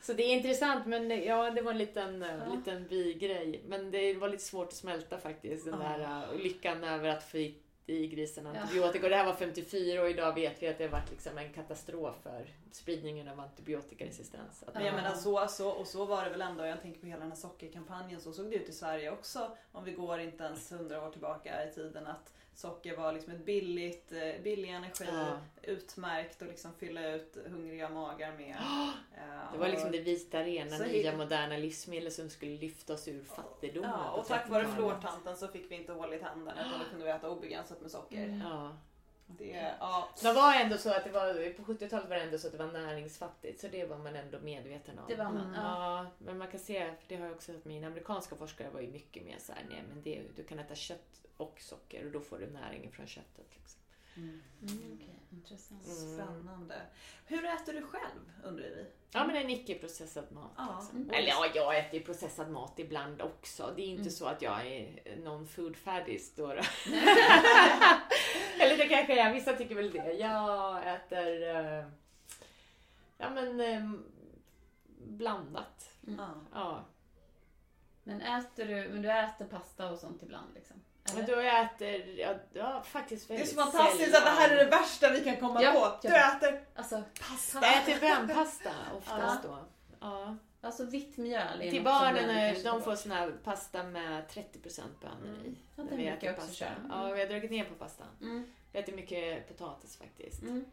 Så det är intressant men ja, det var en liten, ja. liten bi grej. Men det var lite svårt att smälta faktiskt. Den där uh, lyckan över att få i grisen antibiotika. Och det här var 54 och idag vet vi att det har varit liksom en katastrof för spridningen av antibiotikaresistens. Men jag menar så, så, och så var det väl ändå, jag tänker på hela den här sockerkampanjen, så såg det ut i Sverige också. Om vi går inte ens hundra år tillbaka i tiden. att socker var liksom ett billigt, eh, billig energi, ja. utmärkt att liksom fylla ut hungriga magar med. det var liksom det vita, rena, nya, moderna livsmedel som skulle lyfta oss ur fattigdomen. Ja, och tack vare flårtanten så fick vi inte hål i tänderna utan då kunde vi äta obegränsat med socker. Mm. Ja. Det, ja. det var ändå så att det var, på 70-talet var det ändå så att det var näringsfattigt. Så det var man ändå medveten om. Det var man, mm. ja. Men man kan se, för det har jag också hört, mina amerikanska forskare var ju mycket mer såhär, nej men det, du kan äta kött och socker och då får du näringen från köttet. Liksom. Mm. Mm, okay. Intressant. Mm. Spännande. Hur äter du själv undrar vi? Ja men en icke-processad mat. Ja. Liksom. Eller ja, jag äter ju processad mat ibland också. Det är inte mm. så att jag är någon food faddist då. Eller det kanske är, vissa tycker väl det. Jag äter uh, ja men um, blandat. Mm. Ja. Men äter du, men du äter pasta och sånt ibland liksom? Men då jag äter, ja, ja faktiskt väldigt Det är så fantastiskt att det här är det värsta vi kan komma ja, på. Du ja. äter alltså, pasta. Jag äter bönpasta oftast ja. då. Ja. Alltså vitt mjöl Till barnen, de får sån här pasta med 30% bönor mm. i. Ja, det brukar jag också köra. Mm. Ja, vi har dragit ner på pastan. Mm. Jag äter mycket potatis faktiskt. Mm.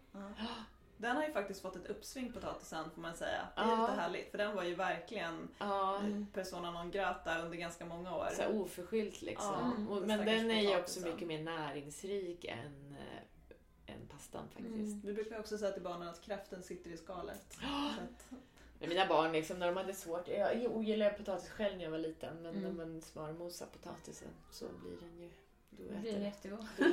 Den har ju faktiskt fått ett uppsving potatisen får man säga. Det är ja. lite härligt för den var ju verkligen ja. persona non grata under ganska många år. Så oförskyllt liksom. Ja, men den är ju också mycket mer näringsrik än, äh, än pastan faktiskt. Mm. Vi brukar också säga till barnen att kraften sitter i skalet. Men mina barn, liksom, när de hade svårt. Jag ogillade potatis själv när jag var liten men mm. när man smörmosar potatisen så blir den ju då blir den jättegod.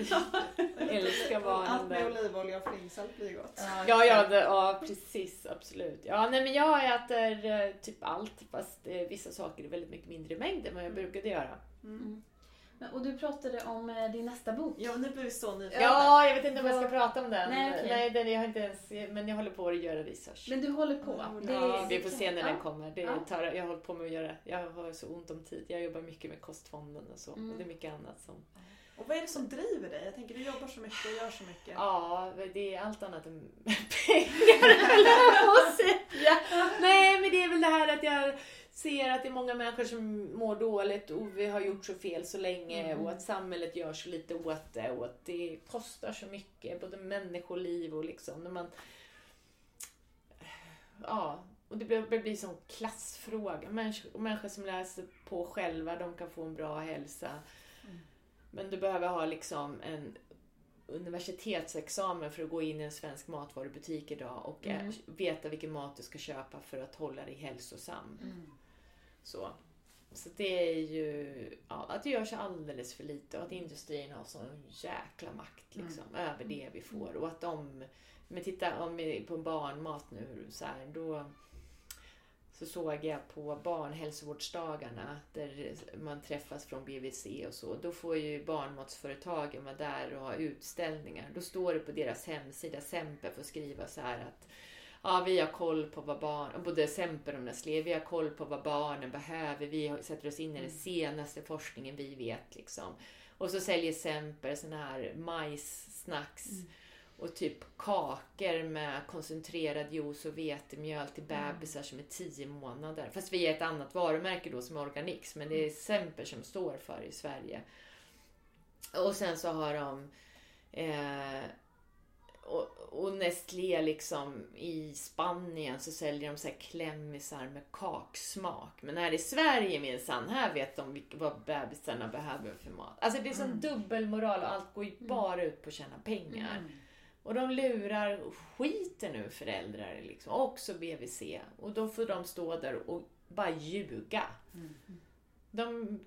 Jag älskar barnen Allt med olivolja och flingsalt blir gott. Ja, ja, det, ja, precis. Absolut. Ja, nej, men jag äter eh, typ allt fast eh, vissa saker är väldigt mycket mindre mängd än vad jag mm. brukade göra. Mm. Och du pratade om eh, din nästa bok. Ja, nu blir vi så nyfikna. Ja, jag vet inte om jag ska prata om den. Nej, okay. Nej den, jag har inte ens, men jag håller på att göra research. Men du håller på? Mm. Det ja, vi får se när den kommer. Det tar, jag hållit på med att göra, jag har så ont om tid. Jag jobbar mycket med kostfonden och så. Mm. Och det är mycket annat som och vad är det som driver dig? Jag tänker du jobbar så mycket och gör så mycket. Ja, det är allt annat än pengar på säga. Nej, men det är väl det här att jag ser att det är många människor som mår dåligt och vi har gjort så fel så länge mm. och att samhället gör så lite åt det och att det kostar så mycket, både människoliv och liksom när man... Ja, och det blir, det blir som klassfråga. Människor, människor som läser på själva, de kan få en bra hälsa men du behöver ha liksom en universitetsexamen för att gå in i en svensk matvarubutik idag och mm. veta vilken mat du ska köpa för att hålla dig hälsosam. Mm. Så. Så det är ju ja, att det görs alldeles för lite och att industrin har sån jäkla makt liksom, mm. över det vi får. Och att de, men titta om vi på barnmat nu så här, då så såg jag på barnhälsovårdsdagarna där man träffas från BVC och så. Då får ju barnmatsföretagen vara där och ha utställningar. Då står det på deras hemsida, Semper får skriva så här att ja, vi har koll på vad barn, både Semper och Nestlé, vi har koll på vad barnen behöver. Vi sätter oss in i den mm. senaste forskningen vi vet liksom. Och så säljer Semper såna här majssnacks. Mm och typ kakor med koncentrerad juice och vetemjöl till mm. bebisar som är 10 månader. Fast vi är ett annat varumärke då som är Organix, men det är Semper som står för i Sverige. Och sen så har de eh, och, och Nestlé liksom i Spanien så säljer de så här klämmisar med kaksmak. Men här i Sverige minsann, här vet de vad bebisarna behöver för mat. Alltså det är sån mm. dubbelmoral och allt går ju mm. bara ut på att tjäna pengar. Mm. Och de lurar skiten ur föräldrar, liksom. också BVC. Och då får de stå där och bara ljuga. Mm. De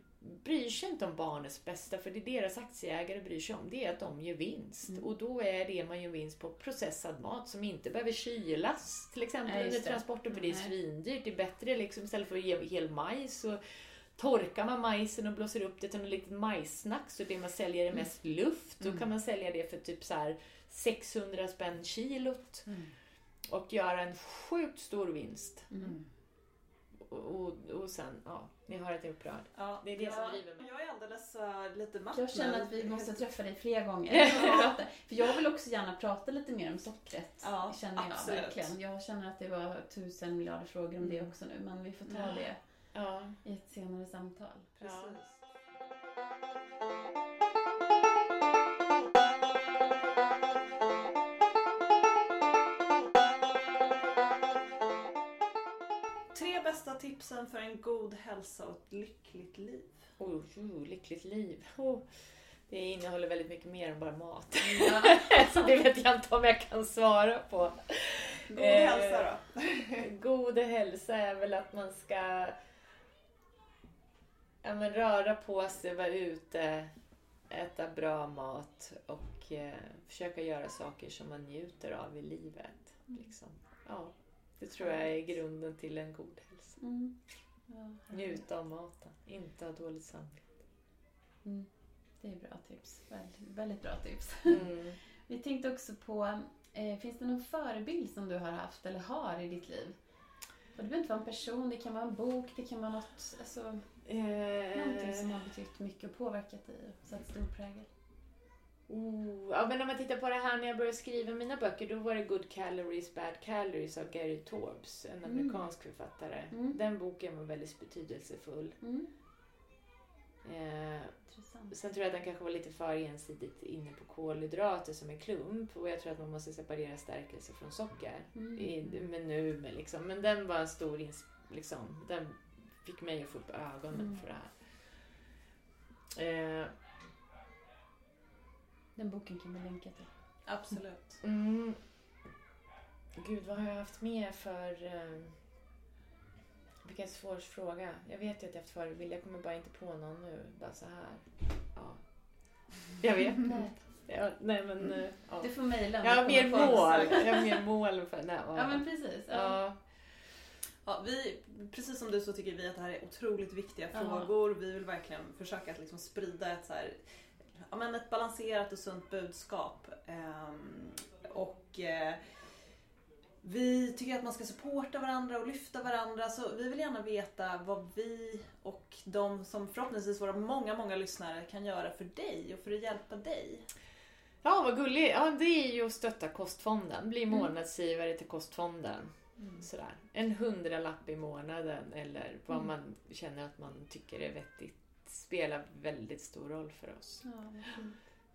bryr sig inte om barnets bästa, för det deras aktieägare bryr sig om, det är att de gör vinst. Mm. Och då är det man gör vinst på processad mat som inte behöver kylas, till exempel under transporten, för det är svindyrt. Det är bättre liksom, istället för att ge hel majs och torkar man majsen och blåser upp det till en litet majssnack så det man säljer är mest luft. Då mm. kan man sälja det för typ så här 600 spänn kilot. Mm. Och göra en sjukt stor vinst. Mm. och, och sen, ja, ni har att jag är upprörd. Ja, det är det ja, som driver mig. Jag är alldeles uh, lite matt Jag känner att vi måste träffa dig fler gånger. För jag vill också gärna prata lite mer om sockret. Ja, känner jag absolut. verkligen. Jag känner att det var tusen miljarder frågor om det mm. också nu, men vi får ta ja. det ja. i ett senare samtal. Precis. Bästa tipsen för en god hälsa och ett lyckligt liv? Oh, oh lyckligt liv. Oh. Det innehåller väldigt mycket mer än bara mat. Ja. Så det vet jag inte om jag kan svara på. God eh, hälsa då? god hälsa är väl att man ska ja, men röra på sig, vara ute, äta bra mat och eh, försöka göra saker som man njuter av i livet. Liksom. Ja. Det tror jag är grunden till en god hälsa. Mm. Ja, Njuta av maten, inte ha dåligt samvete. Mm. Det är bra tips. Väldigt, väldigt bra tips. Mm. Vi tänkte också på, eh, finns det någon förebild som du har haft eller har i ditt liv? Och det behöver inte vara en person, det kan vara en bok, det kan vara något, alltså, eh... någonting som har betytt mycket och påverkat dig och satt stor prägel. Oh, ja, men om man tittar på det här när jag började skriva mina böcker, då var det Good Calories, Bad Calories av Gary Torbs, en mm. amerikansk författare. Mm. Den boken var väldigt betydelsefull. Mm. Eh, sen tror jag att den kanske var lite för ensidigt inne på kolhydrater som en klump och jag tror att man måste separera stärkelse från socker. Mm. I, men nu med liksom. Men den var en stor, liksom, den fick mig att få upp ögonen mm. för det här. Eh, den boken kan vi länka till. Absolut. Mm. Gud, vad har jag haft med för... Uh, vilken svår fråga. Jag vet ju att jag haft förebild. Jag kommer bara inte på någon nu. Bara så här. Ja. Jag vet. nej. Ja, nej men... Uh, ja. Du får mejla. Jag har mer mål. Jag har mer mål för... Nej, ja. ja men precis. Ja. ja. Ja, vi, precis som du så tycker vi att det här är otroligt viktiga frågor. Vi vill verkligen försöka att liksom sprida ett så här ja, men ett balanserat och sunt budskap. Ehm, och eh, vi tycker att man ska supporta varandra och lyfta varandra. Så vi vill gärna veta vad vi och de som förhoppningsvis våra många, många lyssnare kan göra för dig och för att hjälpa dig. Ja, vad gulligt. Ja, det är ju att stötta Kostfonden. Bli mm. månadsgivare till Kostfonden. Mm. Sådär. En hundralapp i månaden eller vad mm. man känner att man tycker är vettigt spelar väldigt stor roll för oss. Ja,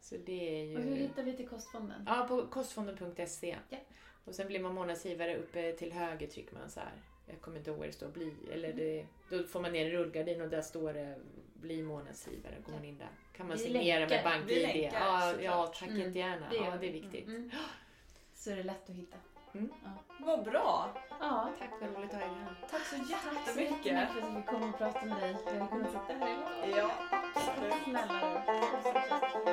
så det är ju... Och hur hittar vi till Kostfonden? Ja, på kostfonden.se. Ja. Och sen blir man månadsgivare uppe till höger trycker man så här. Jag kommer inte ihåg vad det står bli. Eller mm. det, då får man ner en rullgardin och där står det bli månadsgivare. Går man in där. Kan man signera med BankID. Ja, ja, tack mm. jättegärna. Ja, det är viktigt. Mm. mm. Så är det lätt att hitta. Mm. Ja. Vad bra! Ja. Tack, vad roligt att ha er här. Tack så jättemycket! Tack så för att vi kom och pratade med dig. Vi hade kunnat sitta här hela Ja, absolut. Snälla du.